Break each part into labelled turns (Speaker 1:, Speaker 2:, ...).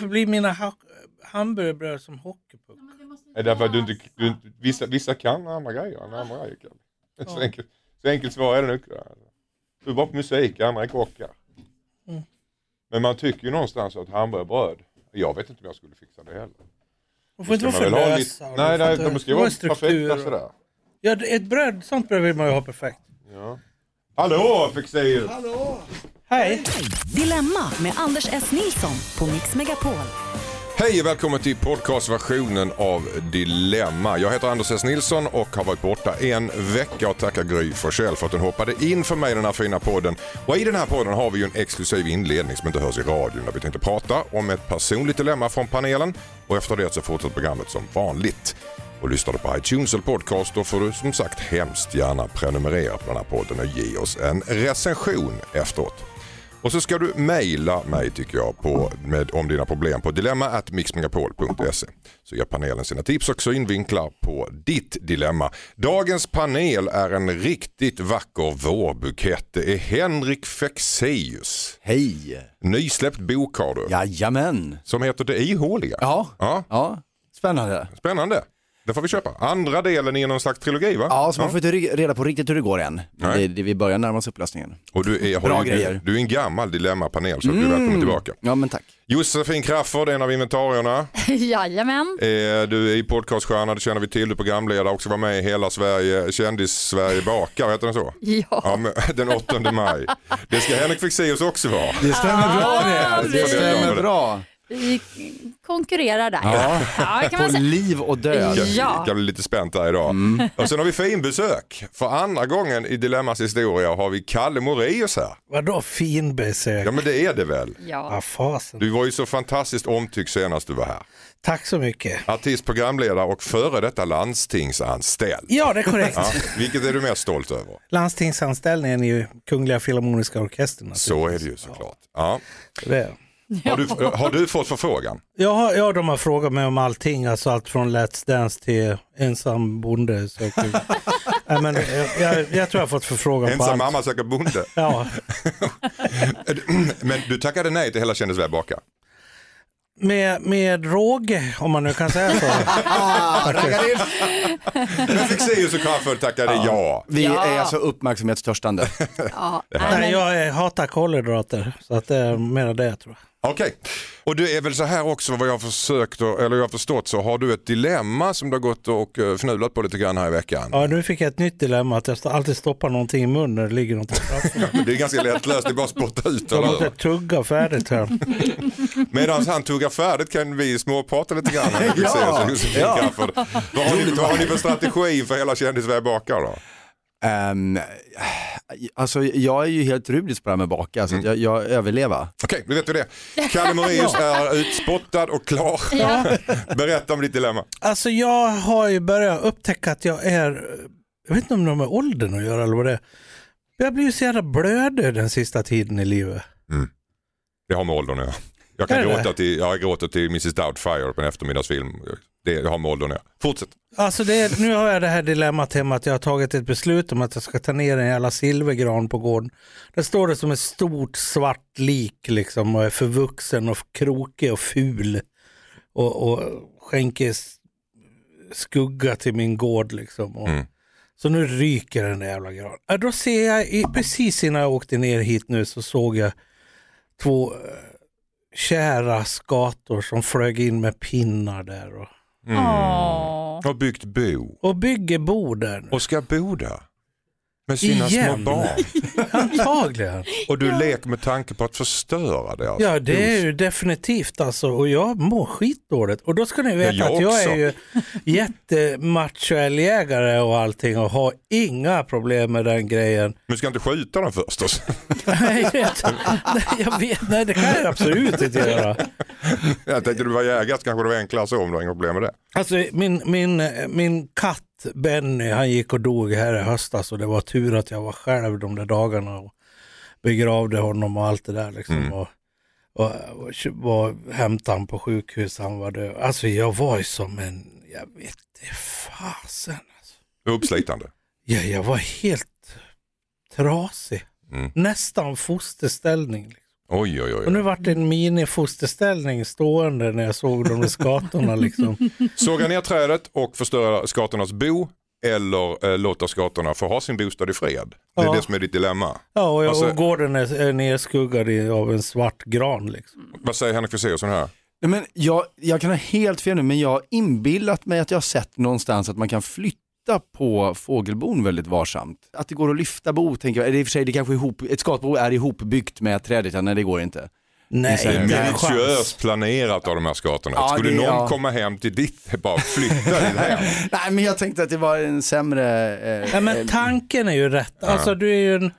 Speaker 1: Varför blir mina ha- hamburgerbröd som hockeypuck?
Speaker 2: Är det därför att du inte, du, inte- vissa, vissa kan andra grejer än andra grejer kan. Så, enkelt, så enkelt svar är det nog. Du är bara på musik, andra är kockar.
Speaker 1: Mm.
Speaker 2: Men man tycker ju någonstans att hamburgerbröd, jag vet inte om jag skulle fixa det heller.
Speaker 1: De får inte vara
Speaker 2: Ska
Speaker 1: för
Speaker 2: man väl ha
Speaker 1: lösa.
Speaker 2: lite-
Speaker 1: och
Speaker 2: Nej,
Speaker 1: får
Speaker 2: nej,
Speaker 1: inte-
Speaker 2: de ska
Speaker 1: det
Speaker 2: ju vara perfekta
Speaker 1: och-
Speaker 2: sådär.
Speaker 1: Ja, ett bröd, sånt bröd vill man ju ha perfekt.
Speaker 2: Ja. Hallå Fexeus!
Speaker 1: Hej!
Speaker 3: Dilemma med Anders S. Nilsson på Mix Megapol.
Speaker 2: Hej och välkommen till podcastversionen av Dilemma. Jag heter Anders S. Nilsson och har varit borta en vecka och tackar Gry Forssell för att hon hoppade in för mig i den här fina podden. Och i den här podden har vi ju en exklusiv inledning som inte hörs i radion där vi tänkte prata om ett personligt dilemma från panelen och efter det så fortsätter programmet som vanligt. Och lyssnar du på iTunes eller podcast då får du som sagt hemskt gärna prenumerera på den här podden och ge oss en recension efteråt. Och så ska du mejla mig tycker jag på, med, om dina problem på dilemma.mixmegapol.se så ger panelen sina tips och synvinklar på ditt dilemma. Dagens panel är en riktigt vacker vårbukett. Det är Henrik Fexeus.
Speaker 4: Hej!
Speaker 2: Nysläppt bok har du
Speaker 4: Jajamän!
Speaker 2: som heter Det ihåliga.
Speaker 4: Ja,
Speaker 2: Ja,
Speaker 4: ja. spännande.
Speaker 2: spännande. Det får vi köpa. Andra delen i någon slags trilogi va?
Speaker 4: Ja, så man får inte re- reda på riktigt hur det går än. Men
Speaker 2: Nej.
Speaker 4: det, det, vi börjar närma oss upplösningen.
Speaker 2: Och du är,
Speaker 4: Bra
Speaker 2: har ju,
Speaker 4: grejer. Mm.
Speaker 2: du är en gammal dilemmapanel så du är välkommen tillbaka.
Speaker 4: Ja, men tack.
Speaker 2: Josefin Crafoord, en av inventarierna.
Speaker 5: Jajamän.
Speaker 2: Eh, Du är i podcaststjärna, det känner vi till. Du är programledare också var med i Hela Sverige, Kändis-Sverige bakar, heter den så?
Speaker 5: Ja.
Speaker 2: Ja, men, den 8 maj. Det ska Henrik Fexeus också vara.
Speaker 4: Det stämmer bra det.
Speaker 2: det
Speaker 4: Det stämmer bra.
Speaker 5: Vi konkurrerar där.
Speaker 4: Ja.
Speaker 5: Ja, kan
Speaker 4: På
Speaker 5: man säga.
Speaker 4: liv och död.
Speaker 2: Kan,
Speaker 5: Ja.
Speaker 2: kan bli lite spänt där idag. Och sen har vi finbesök. För andra gången i Dilemmas historia har vi Kalle Moraeus här.
Speaker 1: Vadå fin besök?
Speaker 2: Ja men det är det väl.
Speaker 5: Ja.
Speaker 1: Ja, fasen.
Speaker 2: Du var ju så fantastiskt omtyckt senast du var här.
Speaker 1: Tack så mycket.
Speaker 2: Artist, programledare och före detta landstingsanställd.
Speaker 1: Ja, det är korrekt.
Speaker 2: Ja, vilket är du mest stolt över?
Speaker 1: Landstingsanställningen i ju Kungliga Filharmoniska Orkestern.
Speaker 2: Så är det ju såklart. Ja.
Speaker 1: Det är.
Speaker 2: Har, du, har du fått förfrågan?
Speaker 1: Ja, ja, de har frågat mig om allting, alltså allt från Let's Dance till ensam bonde. söker- Nej, men, jag, jag, jag tror jag har fått förfrågan på
Speaker 2: Ensam
Speaker 1: allt.
Speaker 2: mamma söker bonde.
Speaker 1: Ja,
Speaker 2: Men du tackade nej till Hela Kändis väl baka?
Speaker 1: med, med råge, om man nu kan säga så.
Speaker 2: Men Fexeus och Crafoord tackade ja.
Speaker 4: Vi
Speaker 5: Ja.
Speaker 4: är alltså uppmärksamhetstörstande.
Speaker 5: Ja.
Speaker 1: Nej, jag är- hatar kolhydrater, så att det är mer det tror jag.
Speaker 2: Okej, och du är väl så här också vad jag har försökt, eller jag har förstått så har du ett dilemma som du har gått och eh, fnulat på lite grann här i veckan.
Speaker 1: Ja, nu fick jag ett nytt dilemma, att jag alltid stoppar någonting i munnen när det ligger någonting framför.
Speaker 2: Det är ganska lättlöst, det är bara att spotta ut.
Speaker 1: Jag måste tugga färdigt här.
Speaker 2: Medan han tuggar färdigt kan vi småprata lite grann. Här,
Speaker 4: Ja, ja.
Speaker 2: Vad har, ni, vad har ni för strategi för Hela Kändis bakar då?
Speaker 4: Um, alltså jag är ju helt rubris på det här med baka, så att jag, jag överlever.
Speaker 2: Okej, då vet vi det. Kalle Moraeus är utspottad och klar.
Speaker 5: ja.
Speaker 2: Berätta om ditt dilemma.
Speaker 1: Alltså jag har ju börjat upptäcka att jag är, jag vet inte om det har med åldern att göra eller vad det är. Jag blir ju så jävla blödig den sista tiden i livet.
Speaker 2: Det har med åldern att göra. Jag kan gråta till, jag gråter till Mrs Doubtfire på en eftermiddagsfilm. Det har med åldern att göra. Fortsätt.
Speaker 1: Alltså är, nu har jag det här dilemmat hemma att jag har tagit ett beslut om att jag ska ta ner en jävla silvergran på gården. Där står det som ett stort svart lik liksom och är förvuxen och krokig och ful. Och, och skänker skugga till min gård liksom. Och,
Speaker 2: Mm.
Speaker 1: Så nu ryker den där jävla granen. Ja, Då ser jag, i, precis innan jag åkte ner hit nu så såg jag två eh, kära skator som flög in med pinnar där. Och,
Speaker 5: Åh.
Speaker 2: Har byggt bo
Speaker 1: och bygger bo där nu.
Speaker 2: och ska bo där. Med sina
Speaker 1: Igen?
Speaker 2: små barn.
Speaker 1: Antagligen.
Speaker 2: Och du leker med tanke på att förstöra det. Alltså.
Speaker 1: Ja det är ju definitivt alltså och jag mår skitdåligt. Och då ska ni veta
Speaker 2: Ja, jag
Speaker 1: att jag
Speaker 2: också.
Speaker 1: är ju jättemachoälgjägare och allting och har inga problem med den grejen.
Speaker 2: Men du ska inte skjuta den först? Alltså.
Speaker 1: nej, jag vet, nej det kan jag absolut inte göra.
Speaker 2: Jag tänkte du var jägare så kanske det var enklare så om du har inga problem med det.
Speaker 1: Alltså min, min, min katt Benny han gick och dog här i höstas och det var tur att jag var själv de där dagarna och begravde honom och allt det där liksom.
Speaker 2: Mm.
Speaker 1: Och, och, och var, hämtade han på sjukhus, han var död. Alltså jag var ju som en, jag vet inte fasen. Alltså.
Speaker 2: Uppslitande.
Speaker 1: Ja, jag var helt trasig.
Speaker 2: Mm.
Speaker 1: Nästan fosterställning. Liksom.
Speaker 2: Oj, oj,
Speaker 1: Och
Speaker 2: oj.
Speaker 1: nu vart det en mini-fosterställning stående när jag såg de där skatorna. Liksom.
Speaker 2: Såga ner trädet och förstöra skatornas bo eller eh, låta skatorna få ha sin bostad i fred. Det är
Speaker 1: Ja.
Speaker 2: det som är ditt dilemma.
Speaker 1: Ja, och, jag,
Speaker 2: Alltså-
Speaker 1: och gården är, är nedskuggad i, av en svart gran. Liksom.
Speaker 2: Vad säger Henrik Fexeusson här?
Speaker 4: Nej, men jag, jag kan ha helt fel nu, men jag har inbillat mig att jag har sett någonstans att man kan flytta på fågelbon väldigt varsamt. Att det går att lyfta bo, tänker jag. Eller i och för sig, det kanske är ihop, ett skatbo är ihopbyggt med trädet, ja, nej det går inte.
Speaker 1: Nej,
Speaker 4: Det är
Speaker 2: Det minutiöst planerat av de här skatorna.
Speaker 4: Ja,
Speaker 2: Skulle
Speaker 4: det-
Speaker 2: någon
Speaker 4: ja.
Speaker 2: komma hem till ditt, bara flytta ditt hem.
Speaker 4: Nej men jag tänkte att det var en sämre... Eh,
Speaker 1: Nej, men tanken är ju rätt. Alltså du är ju en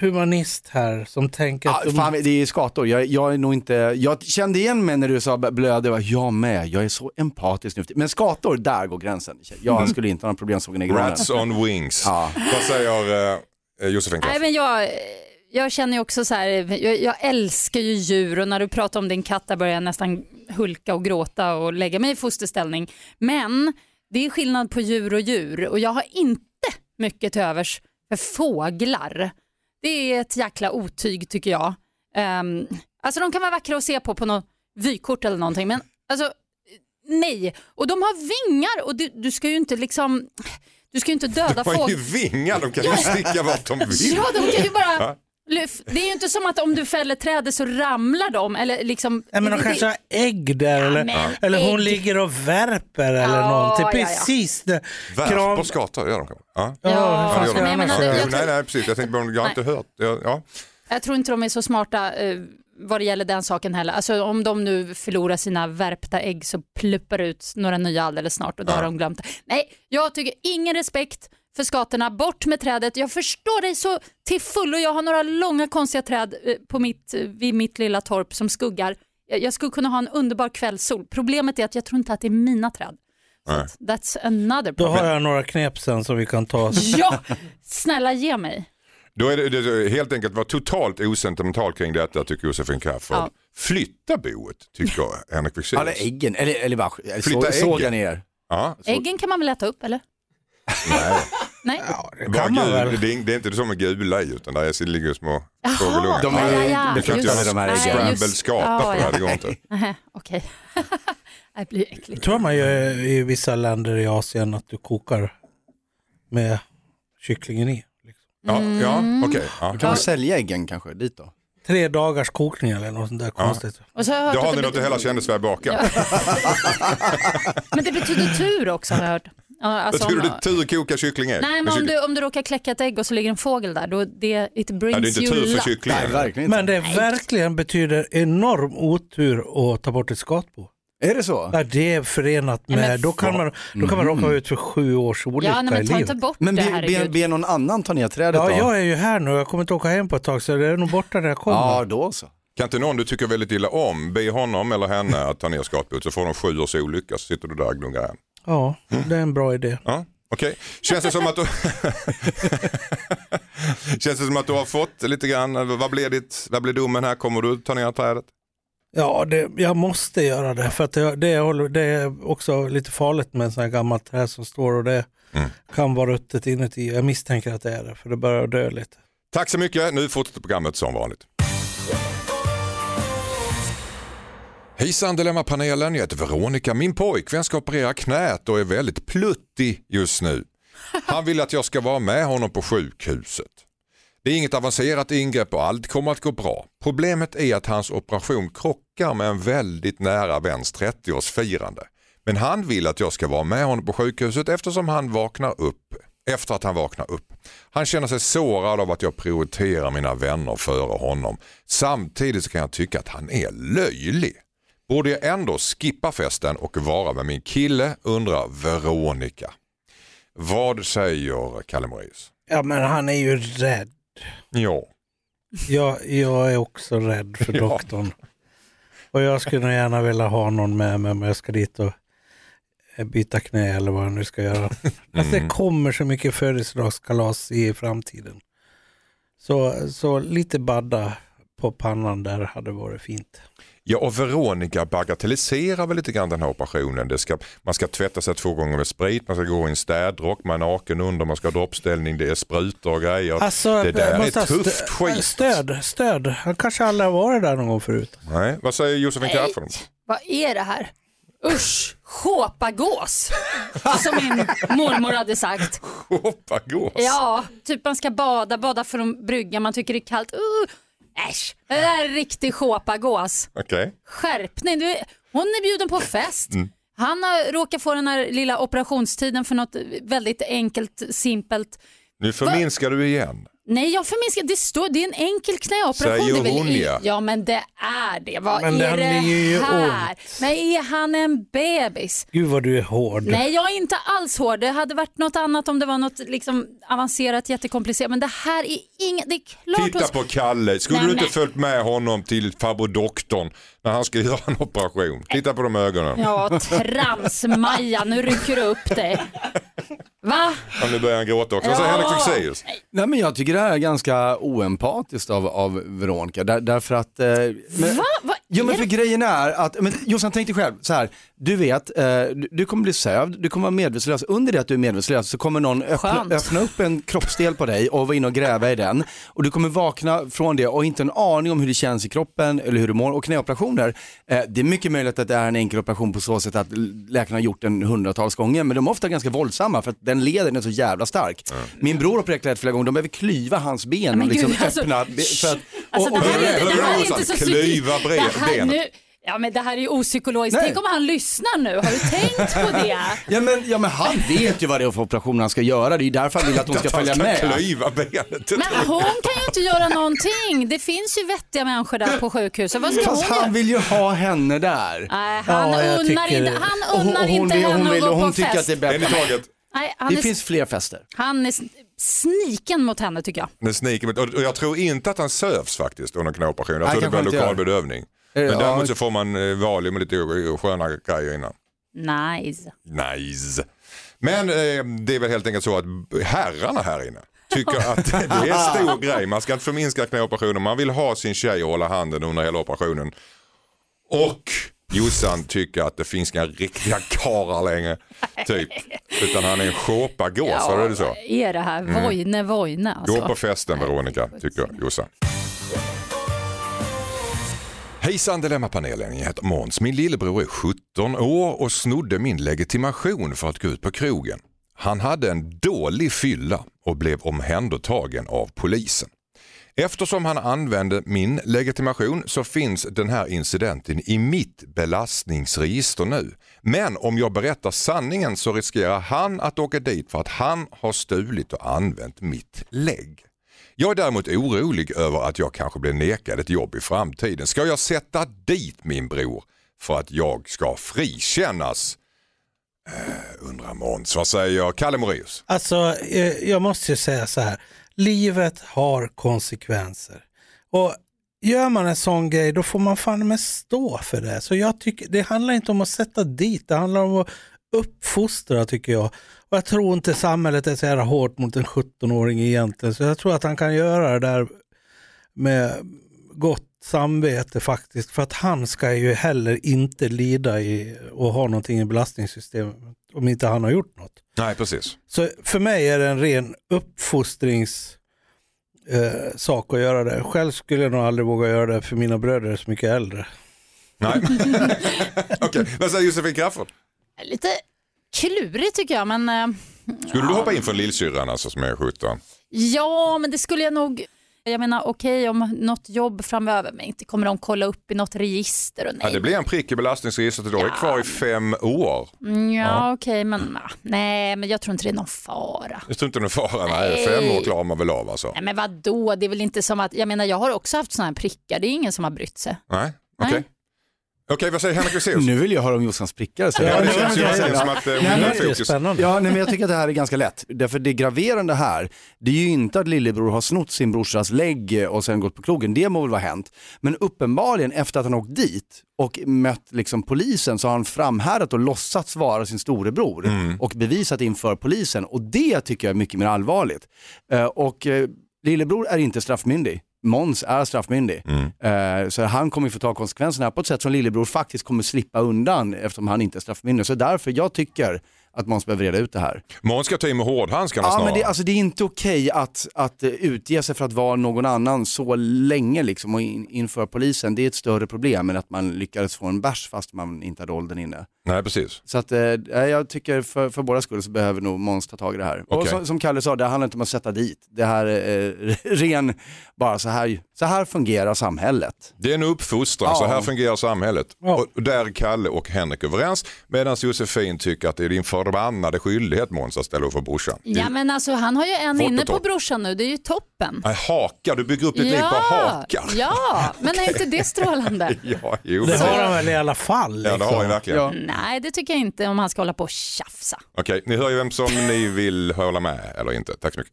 Speaker 1: humanist här som tänker att... de-
Speaker 4: fan, det är skator. Jag, jag är nog inte, jag kände igen mig när du sa blöder, jag, jag med, jag är så empatisk nu. Men skator, där går gränsen. Jag skulle inte ha några problem såg ner granen.
Speaker 2: Rats on wings.
Speaker 4: Ja.
Speaker 2: Vad säger eh, Josefin
Speaker 5: Nej, men jag, jag känner ju också så här, jag, jag älskar ju djur och när du pratar om din katt där börjar jag nästan hulka och gråta och lägga mig i fosterställning. Men det är skillnad på djur och djur och jag har inte mycket till övers för fåglar. Det är ett jäkla otyg tycker jag. Um, alltså de kan vara vackra att se på på något vykort eller någonting men alltså nej. Och de har vingar och du, du ska ju inte liksom, du ska ju inte döda
Speaker 2: De har ju vingar, de kan ju sticka vart de vill.
Speaker 5: Ja, de kan ju bara...
Speaker 2: Ja.
Speaker 5: Det är ju inte som att om du fäller trädet så ramlar de. Eller liksom...
Speaker 1: Nej, men de
Speaker 5: det-
Speaker 1: kanske har ägg där eller,
Speaker 5: men
Speaker 1: eller hon
Speaker 5: ägg.
Speaker 1: ligger och värper eller
Speaker 5: Ja,
Speaker 1: någonting.
Speaker 5: ja, ja.
Speaker 1: Precis det.
Speaker 2: Värp på skator, gör de kanske? Ja.
Speaker 1: Ja,
Speaker 5: Ja,
Speaker 2: Ja,
Speaker 1: jag
Speaker 5: jag jag tror-
Speaker 2: Nej, nej, precis. Jag tänkte, jag har inte hört. Ja, ja.
Speaker 5: Jag tror inte de är så smarta eh, vad det gäller den saken heller. Alltså om de nu förlorar sina värpta ägg så pluppar ut några nya alldeles snart och då har de glömt det. Nej, jag tycker ingen respekt för skatorna. Bort med trädet. Jag förstår dig så till fullo. Jag har några långa konstiga träd eh, på mitt, eh, vid mitt lilla torp som skuggar. Jag skulle kunna ha en underbar kvällssol. Problemet är att jag tror inte att det är mina träd. That's another
Speaker 1: Då
Speaker 5: problem.
Speaker 1: har jag några knep sen som vi kan ta.
Speaker 5: Ja, snälla ge mig.
Speaker 2: Då är det, det är helt enkelt vara totalt osentimental kring detta tycker Josefin Crafoord.
Speaker 5: Ja.
Speaker 2: Flytta boet tycker Henrik
Speaker 4: Eller
Speaker 2: Fexeus.
Speaker 4: äggen, eller, eller bara eller
Speaker 2: Flytta
Speaker 4: så, såga
Speaker 2: äggen.
Speaker 4: ner.
Speaker 2: Ja.
Speaker 5: Äggen kan man väl äta upp eller? Nej.
Speaker 1: Ja, det kan man väl.
Speaker 2: det, är, det är inte som med gula i utan där är- ligger små fågelungar.
Speaker 4: De är-
Speaker 5: ja, ja,
Speaker 4: det kan inte göra de här
Speaker 5: nej,
Speaker 4: äggen.
Speaker 5: ja,
Speaker 2: på det här,
Speaker 5: ja.
Speaker 2: det går inte.
Speaker 5: Okej. det blir äckligt.
Speaker 1: tror man gör i vissa länder i Asien att du kokar med kycklingen i. Liksom.
Speaker 2: Ja, ja
Speaker 5: Mm.
Speaker 2: okej. Ja.
Speaker 4: Då kan man sälja äggen kanske dit då.
Speaker 1: Tre dagars kokning eller något sånt där konstigt.
Speaker 5: Och så har jag hört
Speaker 2: Då har
Speaker 5: att
Speaker 2: ni något att hela Kännesberg baka.
Speaker 5: Ja. Men det betyder tur också har jag hört. Ja, alltså
Speaker 2: Betyder
Speaker 5: om-
Speaker 2: det tur koka kycklingar?
Speaker 5: Nej, men om du, om du råkar kläcka ett ägg och så ligger en fågel där, då det, it brings
Speaker 2: ja, det är inte
Speaker 5: you
Speaker 2: tur för
Speaker 5: luck.
Speaker 2: kycklingen.
Speaker 4: Nej, verkligen inte.
Speaker 1: Men det verkligen betyder enorm otur att ta bort ett skatbo.
Speaker 4: Är det så?
Speaker 1: Ja, det är förenat
Speaker 5: Nej,
Speaker 1: med,
Speaker 5: men
Speaker 1: då kan man, då kan man råka ut för sju års olycka
Speaker 5: Ja, nej, men
Speaker 1: i
Speaker 5: ta
Speaker 1: livet.
Speaker 5: inte bort
Speaker 4: Men
Speaker 5: det,
Speaker 4: be, be, be någon annan ta ner trädet
Speaker 1: Ja,
Speaker 4: då?
Speaker 1: jag är ju här nu, jag kommer inte åka hem på ett tag så det är nog borta när jag kommer.
Speaker 4: Ja, då så.
Speaker 2: Kan inte någon du tycker väldigt illa om be honom eller henne att ta ner skatboet så får de sju års olycka så sitter du där och gnuggar.
Speaker 1: Ja, det är en bra idé.
Speaker 2: Ja, Okej, känns det som att du Känns det som att du har fått lite grann, vad blir, ditt, vad blir domen här? Kommer du ta ner trädet?
Speaker 1: Ja, det, jag måste göra det för att det, det, är- det är också lite farligt med en sån här gammalt träd som står och det
Speaker 2: Mm.
Speaker 1: kan vara ruttet inuti. Jag misstänker att det är det för det börjar dö lite.
Speaker 2: Tack så mycket, nu fortsätter programmet som vanligt. Hejsan Dilemmapanelen, jag heter Veronica. Min pojkvän ska operera knät och är väldigt pluttig just nu. Han vill att jag ska vara med honom på sjukhuset. Det är inget avancerat ingrepp och allt kommer att gå bra. Problemet är att hans operation krockar med en väldigt nära väns 30-årsfirande. Men han vill att jag ska vara med honom på sjukhuset eftersom han vaknar upp efter att han vaknar upp. Han känner sig sårad av att jag prioriterar mina vänner före honom. Samtidigt så kan jag tycka att han är löjlig. Borde jag ändå skippa festen och vara med min kille undrar Veronica. Vad säger Kalle Moraeus?
Speaker 1: Ja, men han är ju rädd.
Speaker 2: Ja.
Speaker 1: Jag, jag är också rädd för
Speaker 2: Ja.
Speaker 1: doktorn. Och jag skulle gärna vilja ha någon med mig om jag ska dit och byta knä eller vad jag nu ska göra. Alltså det kommer så mycket födelsedagskalas i framtiden. Så, så lite badda på pannan där hade varit fint.
Speaker 2: Ja, och Veronica bagatelliserar väl lite grann den här operationen. Det ska, man ska tvätta sig två gånger med sprit, man ska gå i en städrock, man är naken under, man ska ha droppställning, det är sprutor och grejer.
Speaker 1: Alltså,
Speaker 2: det där är tufft
Speaker 1: stö-
Speaker 2: skit.
Speaker 1: Stöd, stöd. Han kanske aldrig har varit där någon gång förut.
Speaker 2: Nej, vad säger Josefin Crafoord?
Speaker 5: vad är det här? Usch, sjåpagås. Som min mormor hade sagt.
Speaker 2: Hoppa gås.
Speaker 5: Ja, typ man ska bada, bada från bryggan, man tycker det är kallt. Uh, äsch, det där är riktig sjåpagås.
Speaker 2: Okej.
Speaker 5: Skärpning, du, hon är bjuden på fest.
Speaker 2: Mm.
Speaker 5: Han har råkat få den här lilla operationstiden för något väldigt enkelt, simpelt.
Speaker 2: Nu förminskar du igen.
Speaker 5: Nej, jag förminskar. Det, står, det är en enkel knäoperation.
Speaker 2: Säger
Speaker 5: det är väl
Speaker 2: hon,
Speaker 5: i-
Speaker 2: ja.
Speaker 5: Ja, men det är det. Vad
Speaker 1: Men
Speaker 5: är det här?
Speaker 1: ont.
Speaker 5: Men är han en bebis?
Speaker 1: Gud vad du är hård.
Speaker 5: Nej, jag är inte alls hård. Det hade varit något annat om det var något liksom avancerat, jättekomplicerat. Men det här är inget... Det är klart
Speaker 2: Titta
Speaker 5: hos-
Speaker 2: på Kalle, skulle
Speaker 5: Nej,
Speaker 2: du inte
Speaker 5: men-
Speaker 2: följt med honom till farbror doktorn när han ska göra en operation? Titta på de ögonen.
Speaker 5: Ja, trams-Maja, nu rycker du upp dig. Va?
Speaker 2: Ja, nu börjar han gråta också. Vad säger. Henrik Fexeus?
Speaker 4: Nej men jag tycker det här är ganska oempatiskt av, av Veronica. Där, därför att... Eh, men,
Speaker 5: Va? Va?
Speaker 4: Jo men för grejen är att, men Jossan tänk dig själv. Så här, du vet, eh, du, du kommer bli sövd, du kommer vara medvetslös, under det att du är medvetslös så kommer någon öppna,
Speaker 5: Skönt.
Speaker 4: öppna upp en kroppsdel på dig och vara inne och gräva i den. Och du kommer vakna från det och inte en aning om hur det känns i kroppen eller hur du mår. Och knäoperationer, eh, det är mycket möjligt att det är en enkel operation på så sätt att läkarna har gjort den hundratals gånger. Men de är ofta ganska våldsamma för att den leden är så jävla stark. Min bror har opererat flera gånger, de behöver klyva hans ben
Speaker 5: Men
Speaker 4: och liksom
Speaker 5: gud, alltså,
Speaker 4: öppna, för att,
Speaker 5: Alltså, det här är, det här är inte så
Speaker 2: Klyva benet.
Speaker 5: Ja men det här är ju opsykologiskt. Tänk om han lyssnar nu. Har du tänkt på det?
Speaker 4: Ja men, ja men han vet ju vad det är för operation han ska göra, det är ju därför han vill att hon ska följa med.
Speaker 5: Men hon kan ju inte göra någonting. Det finns ju vettiga människor där på sjukhuset. Vad ska
Speaker 4: Fast
Speaker 5: hon
Speaker 4: han vill ju ha henne där.
Speaker 5: Nej, han
Speaker 1: Ja,
Speaker 5: unnar inte, han
Speaker 4: hon,
Speaker 5: unnar
Speaker 4: och hon,
Speaker 5: inte
Speaker 4: vill,
Speaker 5: henne
Speaker 4: hon,
Speaker 5: att gå
Speaker 4: hon
Speaker 5: på
Speaker 4: tycker
Speaker 5: fest.
Speaker 4: att det är bättre.
Speaker 2: taget.
Speaker 5: Nej,
Speaker 4: Det
Speaker 5: är,
Speaker 4: finns fler fester.
Speaker 5: han är sniken mot henne tycker jag.
Speaker 2: Den sniker, och jag tror inte att han sövs faktiskt under knäoperation. Jag tror det blir
Speaker 4: inte gör.
Speaker 2: lokalbedövning.
Speaker 4: Eh,
Speaker 2: Men
Speaker 4: ja.
Speaker 2: däremot så får man eh, Valium och lite sköna grejer innan.
Speaker 5: Nice.
Speaker 2: Nice. Men eh, det är väl helt enkelt så att herrarna här inne tycker att det är en stor grej. Man ska inte förminska knäoperationen. Man vill ha sin tjej och hålla handen under hela operationen. Och Jossan tycker att det finns inga riktiga karlar längre. Typ. Utan han är en sjåpagås, var det
Speaker 5: vad är det här? Vojne, vojne
Speaker 2: Mm. Gå
Speaker 5: alltså.
Speaker 2: på festen Veronica, tycker Jossan. Hejsan Dilemmapanelen, jag heter Måns. Min lillebror är 17 år och snodde min legitimation för att gå ut på krogen. Han hade en dålig fylla och blev omhändertagen av polisen. Eftersom han använde min legitimation så finns den här incidenten i mitt belastningsregister nu. Men om jag berättar sanningen så riskerar han att åka dit för att han har stulit och använt mitt lägg. Jag är däremot orolig över att jag kanske blir nekad ett jobb i framtiden. Ska jag sätta dit min bror för att jag ska frikännas? Uh, undrar Måns. Vad säger Kalle Moraeus?
Speaker 1: Alltså, eh, jag måste ju säga så här. Livet har konsekvenser. Och gör man en sån grej, då får man fan med stå för det. Så jag tycker, det handlar inte om att sätta dit, det handlar om att uppfostra tycker jag. Och jag tror inte samhället är så här hårt mot en 17-åring egentligen. Så jag tror att han kan göra det där med gott samvete faktiskt. För att han ska ju heller inte lida i och ha någonting i belastningssystemet om inte han har gjort något.
Speaker 2: Nej, precis.
Speaker 1: Så för mig är det en ren uppfostrings eh, sak att göra det. Själv skulle jag nog aldrig våga göra det för mina bröder är så mycket äldre.
Speaker 2: Nej. Okej, vad säger Josefin Crafoord?
Speaker 5: Lite klurigt tycker jag men eh,
Speaker 2: Skulle du hoppa in för lillsyrran alltså som är 17?
Speaker 5: ja men det skulle jag nog jag menar okej om något jobb framöver men inte kommer de kolla upp i något register och nej.
Speaker 2: Ja, det blir en prick i belastningsregistret och då är kvar i fem år.
Speaker 5: Mm, Ja, okej, men na, nej, men jag tror inte det är någon fara.
Speaker 2: Jag tror inte det är fara. Nej,
Speaker 5: Nej.
Speaker 2: fem år klarar man väl av alltså.
Speaker 5: Nej, men vad då? Det är väl inte som att, jag menar jag har också haft sådana här prickar, det är ingen som har brytt sig.
Speaker 2: Nej, okej.
Speaker 5: Nej.
Speaker 2: Okej, vad säger Henrik Fexeus?
Speaker 4: Nu vill jag höra om Jossans prickar. Så
Speaker 2: Ja, det känns ju verkligen som att eh, hon
Speaker 4: Nej,
Speaker 2: är fokus.
Speaker 1: spännande.
Speaker 4: Ja, nej, men jag tycker att det här är ganska lätt. Därför det graverande här, det är ju inte att lillebror har snott sin brorsas lägg och sen gått på krogen, det må väl vara hänt. Men uppenbarligen efter att han åkt dit och mött liksom polisen så har han framhärdat och låtsats vara sin storebror och bevisat inför polisen och det tycker jag är mycket mer allvarligt. Eh, Och eh, lillebror är inte straffmyndig. Måns är straffmyndig.
Speaker 2: Mm.
Speaker 4: Eh, så han kommer få ta konsekvenserna på ett sätt som lillebror faktiskt kommer slippa undan eftersom han inte är straffmyndig. Så därför, jag tycker att Måns behöver reda ut det här.
Speaker 2: Måns ska ta i med hårdhandskarna
Speaker 4: Ja,
Speaker 2: snarare.
Speaker 4: men det, alltså, det är inte okej att, att eh, utge sig för att vara någon annan så länge liksom, och in, inför polisen. Det är ett större problem än att man lyckades få en bärs fast man inte hade åldern inne.
Speaker 2: Nej, precis.
Speaker 4: Så att, eh, jag tycker för, för båda skull så behöver nog Måns ta tag i det här. Och
Speaker 2: Okej.
Speaker 4: som, som Kalle sa, det handlar inte om att sätta dit. Det här är eh, ren, bara så här, så här fungerar samhället.
Speaker 2: Det är en uppfostran,
Speaker 4: Ja.
Speaker 2: så här fungerar samhället.
Speaker 1: Ja.
Speaker 2: Och där är Kalle och Henrik överens, medan Josefin tycker att det är din förbannade skyldighet Måns att ställa upp för brorsan.
Speaker 5: Ja men alltså han har ju en inne
Speaker 2: på
Speaker 5: brorsan nu, det är ju toppen.
Speaker 2: Nej, hakar, du bygger upp ditt liv på hakar.
Speaker 5: ja, men är inte det strålande?
Speaker 2: Ja, jo,
Speaker 1: Det har han väl i alla fall.
Speaker 2: Ja, det har
Speaker 1: liksom.
Speaker 2: han verkligen.
Speaker 4: Ja.
Speaker 5: Nej, det tycker jag inte om han ska hålla på och tjafsa.
Speaker 2: Okej, ni hör ju vem som ni vill hålla med eller inte. Tack så mycket.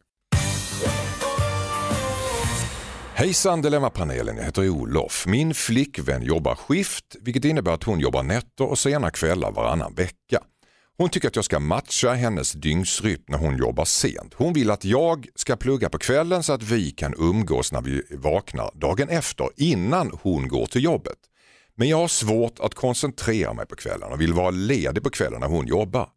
Speaker 2: Hejsan Dilemmapanelen, jag heter Olof. Min flickvän jobbar skift, vilket innebär att hon jobbar nätter och sena kvällar varannan vecka. Hon tycker att jag ska matcha hennes dygnsrytm när hon jobbar sent. Hon vill att jag ska plugga på kvällen så att vi kan umgås när vi vaknar dagen efter innan hon går till jobbet. Men jag har svårt att koncentrera mig på kvällen och vill vara ledig på kvällen när hon jobbar.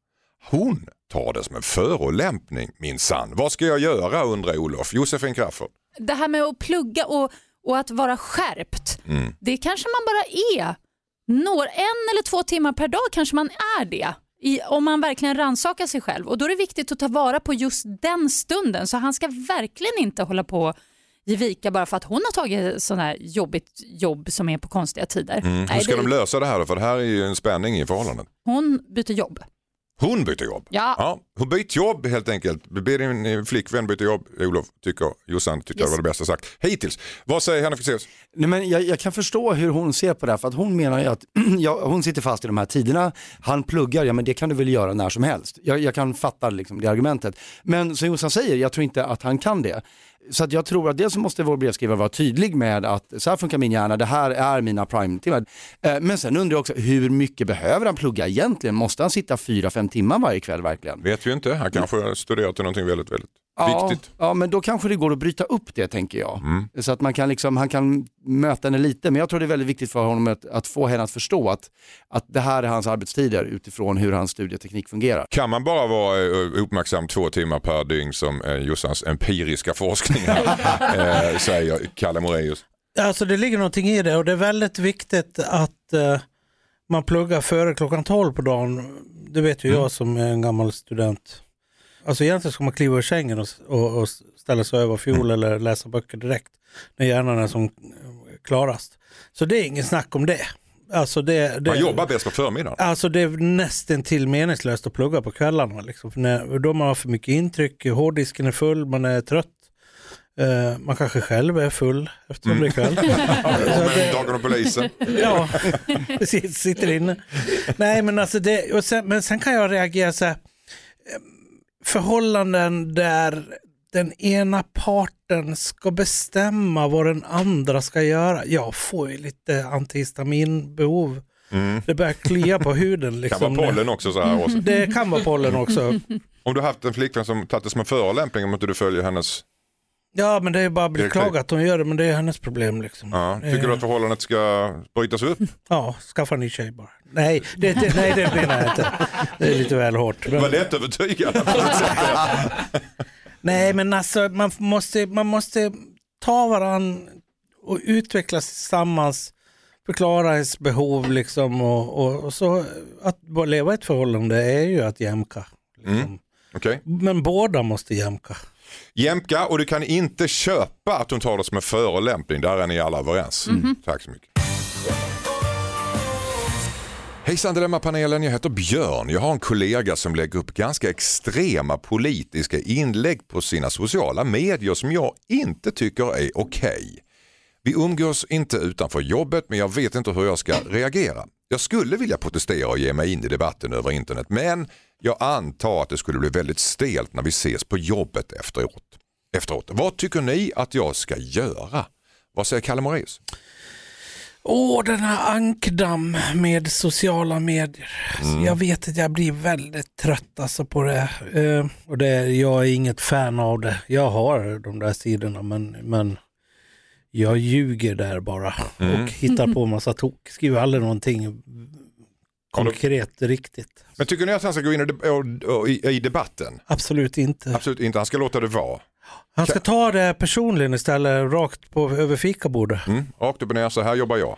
Speaker 2: Hon tar det som en förolämpning minsann. Vad ska jag göra undrar Olof. Josefin Crafoord.
Speaker 5: Det här med att plugga och, och att vara skärpt,
Speaker 2: Mm.
Speaker 5: det kanske man bara är. Når, en eller två timmar per dag kanske man är det. I, om man verkligen rannsakar sig själv. Och Då är det viktigt att ta vara på just den stunden. Så han ska verkligen inte hålla på ge vika bara för att hon har tagit sån här jobbigt jobb som är på konstiga tider.
Speaker 2: Mm. Hur
Speaker 5: Nej,
Speaker 2: ska
Speaker 5: det,
Speaker 2: de lösa det här då? För det här är ju en spänning i förhållandet.
Speaker 5: hon byter jobb.
Speaker 2: Hon byter jobb.
Speaker 5: Ja.
Speaker 2: Ja, hon byter jobb helt enkelt. Be din eh, flickvän byta jobb. Olof tycker, Jossan tycker
Speaker 5: Yes.
Speaker 2: det var det bästa sagt hittills. Vad säger Henrik Fexeus?
Speaker 4: Nej, men jag, jag kan förstå hur hon ser på det här, för att hon menar ju att ja, hon sitter fast i de här tiderna, han pluggar, ja men det kan du väl göra när som helst. Jag, jag kan fatta liksom det argumentet. Men som Jossan säger, jag tror inte att han kan det. Så att jag tror att dels så måste vår brevskrivare vara tydlig med att så här funkar min hjärna, det här är mina prime-timmar. Eh, men sen undrar jag också, hur mycket behöver han plugga egentligen? Måste han sitta fyra, fem timmar varje kväll verkligen?
Speaker 2: Vet vi inte. Han kanske har studerat till någonting väldigt, väldigt
Speaker 4: Ja,
Speaker 2: viktigt.
Speaker 4: ja, men då kanske det går att bryta upp det tänker jag.
Speaker 2: Mm.
Speaker 4: Så att man kan liksom, han kan möta henne lite, men jag tror det är väldigt viktigt för honom att, att få henne att förstå att, att det här är hans arbetstider utifrån hur hans studieteknik fungerar.
Speaker 2: Kan man bara vara eh, uppmärksam två timmar per dygn som eh, Jossans empiriska forskning här, eh, säger Kalle Moraeus?
Speaker 1: Alltså det ligger någonting i det och det är väldigt viktigt att eh, man pluggar före klockan 12 på dagen. Det vet ju jag som är en gammal student. Alltså egentligen ska man kliva ur sängen och, och, och ställa sig över fiol eller läsa böcker direkt när hjärnan är som klarast. Så det är ingen snack om det. Alltså det, det
Speaker 2: Man jobbar bäst på förmiddagen.
Speaker 1: Alltså det är nästan till meningslöst att plugga på kvällarna. Liksom. För när, då har man för mycket intryck, hårddisken är full, man är trött. Eh, man kanske själv är full eftersom det är kväll. Så att det-
Speaker 2: Dagen och polisen.
Speaker 1: Ja, precis, sitter inne. Nej men alltså det, och sen, men sen kan jag reagera så här, förhållanden där den ena parten ska bestämma vad den andra ska göra. Jag får ju lite antihistaminbehov. Det börjar klia på huden.
Speaker 2: Kan
Speaker 1: Liksom.
Speaker 2: vara pollen också så här också.
Speaker 1: Det kan vara pollen också.
Speaker 2: Om du har haft en flickvän som tagit det som en förolämpning om inte du följer hennes,
Speaker 1: Ja men det är bara att
Speaker 2: Direktiv.
Speaker 1: beklaga att hon gör det men det är hennes problem. Liksom.
Speaker 2: ja, tycker du att förhållandet ska brytas upp?
Speaker 1: Ja, skaffa en ny tjej bara. Nej, det, det, nej, det menar jag inte. Det är lite väl hårt. Men-
Speaker 2: Var lätt övertygad.
Speaker 1: Nej men alltså man måste, man måste ta varann och utvecklas tillsammans. Förklara ens behov liksom och, och, och så att bara leva i ett förhållande är ju att jämka. Liksom.
Speaker 2: Okej.
Speaker 1: Men båda måste jämka.
Speaker 2: Jämka och du kan inte köpa att hon tar det som en förolämpning. Där är ni alla överens. Tack så mycket. Hejsan Dilemmapanelen, jag heter Björn. Jag har en kollega som lägger upp ganska extrema politiska inlägg på sina sociala medier som jag inte tycker är okej. Vi umgås inte utanför jobbet men jag vet inte hur jag ska reagera. Jag skulle vilja protestera och ge mig in i debatten över internet men jag antar att det skulle bli väldigt stelt när vi ses på jobbet efteråt. efteråt. Vad tycker ni att jag ska göra? Vad säger Kalle Moraeus?
Speaker 1: Åh, den här ankdamm med sociala medier. Alltså, Jag vet att jag blir väldigt trött alltså på det. Eh, och det. Jag är inget fan av det. Jag har de där sidorna men, men jag ljuger där bara
Speaker 2: Mm.
Speaker 1: och hittar på massa tok. Skriver aldrig någonting konkret riktigt.
Speaker 2: Men tycker ni att han ska gå in i, debatten?
Speaker 1: Absolut inte.
Speaker 2: Absolut inte, han ska låta det vara.
Speaker 1: Han ska ta det personligen istället, rakt på, över fikabordet.
Speaker 2: Mm. Rakt upp och ner, så här jobbar jag.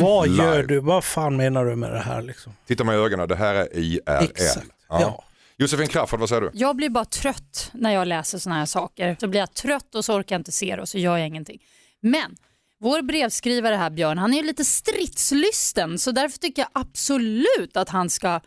Speaker 1: Vad gör
Speaker 2: Live.
Speaker 1: du? Vad fan menar du med det här? Liksom?
Speaker 2: Titta mig i ögonen, det här är IRL.
Speaker 1: Exakt.
Speaker 2: Ja.
Speaker 1: Ja.
Speaker 2: Josefin Crafoord, vad säger du?
Speaker 5: Jag blir bara trött när jag läser såna här saker. Så blir jag trött och så orkar jag inte se det och så gör jag ingenting. Men vår brevskrivare här Björn, han är ju lite stridslysten så därför tycker jag absolut att han ska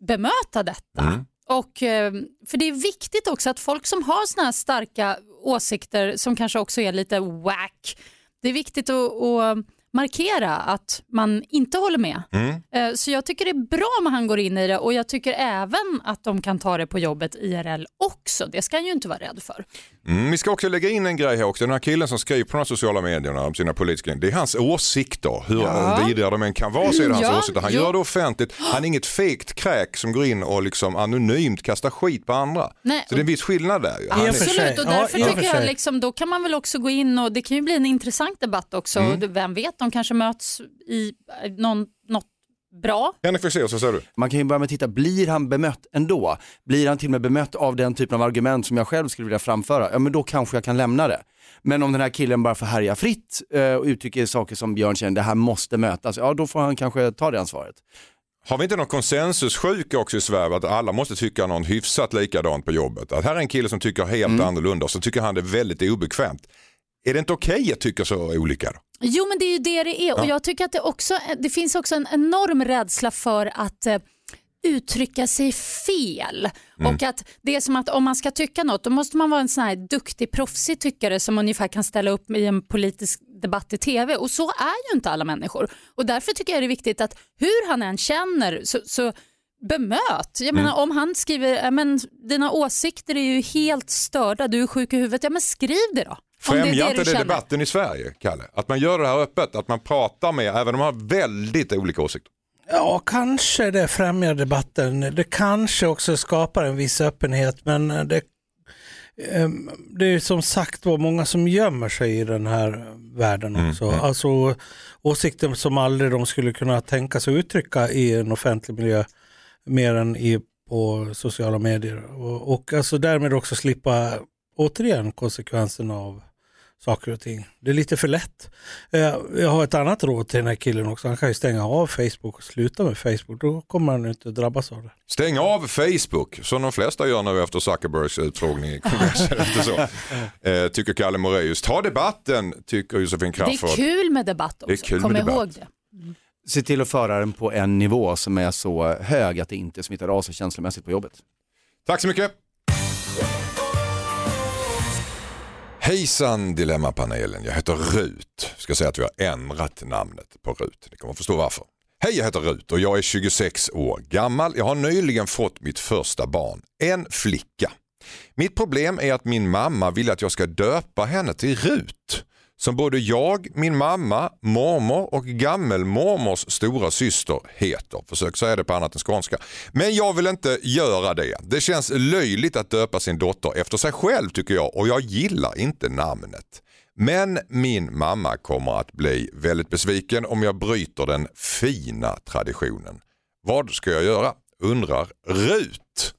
Speaker 5: bemöta detta.
Speaker 2: Mm.
Speaker 5: Och, eh, för det är viktigt också att folk som har såna här starka åsikter som kanske också är lite whack, det är viktigt att, att markera att man inte håller med.
Speaker 2: Mm.
Speaker 5: Eh, Så jag tycker det är bra om han går in i det och jag tycker även att de kan ta det på jobbet IRL också. Det ska han ju inte vara rädd för.
Speaker 2: Mm, vi ska också lägga in en grej här också. Den här killen som skriver på de här sociala medierna om sina politiska det är hans åsikter. Hur
Speaker 5: Ja.
Speaker 2: vidriga de än kan vara så är det hans
Speaker 5: Ja,
Speaker 2: åsikter. Han
Speaker 5: jo.
Speaker 2: gör det offentligt. Han är inget fegt kräk som går in och liksom anonymt kastar skit på andra.
Speaker 5: Nej,
Speaker 2: Så det är en viss skillnad där. ju. Han är,
Speaker 1: och.
Speaker 5: Absolut, och
Speaker 1: Ja,
Speaker 5: därför
Speaker 1: och
Speaker 5: tycker jag liksom, då kan man väl också gå in och det kan ju bli en intressant debatt också.
Speaker 2: Mm.
Speaker 5: Vem vet, de kanske möts i eh, någon, något bra.
Speaker 2: Henrik Fexeus, vad säger du?
Speaker 4: Man kan ju börja med att titta, blir han bemött ändå? Blir han till och med bemött av den typen av argument som jag själv skulle vilja framföra? Ja men då kanske jag kan lämna det. Men om den här killen bara får härja fritt eh, och uttrycker saker som Björn känner, det här måste mötas, ja då får han kanske ta det ansvaret.
Speaker 2: Har vi inte någon konsensussjuka också i Sverige att alla måste tycka någon hyfsat likadant på jobbet? Att här är en kille som tycker helt
Speaker 1: Mm.
Speaker 2: annorlunda och så tycker han det är väldigt obekvämt. Är det inte okej att tycka så olika då?
Speaker 5: Jo men det är ju det det är och jag tycker att det, också, det finns också en enorm rädsla för att eh, uttrycka sig fel. Och att det är som att om man ska tycka något då måste man vara en sån här duktig proffsig tyckare som ungefär kan ställa upp i en politisk debatt i tv och så är ju inte alla människor. Och därför tycker jag det är viktigt att hur han än känner så, så bemöt. Jag menar om han skriver, "Ja, men dina åsikter är ju helt störda, du är sjuk i huvudet, ja men skriv det då. Det
Speaker 2: Främjar
Speaker 5: det
Speaker 2: inte det
Speaker 5: känner.
Speaker 2: debatten i Sverige, Kalle? Att man gör det här öppet, att man pratar med, även om man har väldigt olika åsikter.
Speaker 1: Ja, kanske det främjar debatten. Det kanske också skapar en viss öppenhet, men det, ehm, det är som sagt var många som gömmer sig i den här världen också. Alltså åsikter som aldrig de skulle kunna tänka sig uttrycka i en offentlig miljö mer än i, på sociala medier. Och, och alltså därmed också slippa återigen konsekvenserna av saker och ting. Det är lite för lätt. Eh, Jag har ett annat råd till den här killen också. Han kan ju stänga av Facebook och sluta med Facebook. Då kommer han inte drabbas av det.
Speaker 2: Stäng av Facebook, som de flesta gör nu efter Zuckerbergs utfrågning i kongressen. efter så. Eh, tycker Kalle Moraeus. Ta debatten, tycker Josefin
Speaker 5: Det är
Speaker 2: Crafoord.
Speaker 5: kul med debatt också,
Speaker 2: Det är kul
Speaker 5: kom
Speaker 2: med
Speaker 5: ihåg
Speaker 2: debatt.
Speaker 5: det.
Speaker 4: Se till att föra den på en nivå som är så hög att det inte smittar av sig känslomässigt på jobbet.
Speaker 2: Tack så mycket. Hejsan Dilemmapanelen, jag heter Rut. Ska säga att vi har ändrat namnet på Rut. Ni kommer att förstå varför. Hej, jag heter Rut och jag är 26 år gammal. Jag har nyligen fått mitt första barn, en flicka. Mitt problem är att min mamma vill att jag ska döpa henne till Rut. Som både jag, min mamma, mormor och gammelmormors stora syster heter. Försök säga det på annat än skånska. Men jag vill inte göra det. Det känns löjligt att döpa sin dotter efter sig själv tycker jag och jag gillar inte namnet. Men min mamma kommer att bli väldigt besviken om jag bryter den fina traditionen. Vad ska jag göra? Undrar Rut.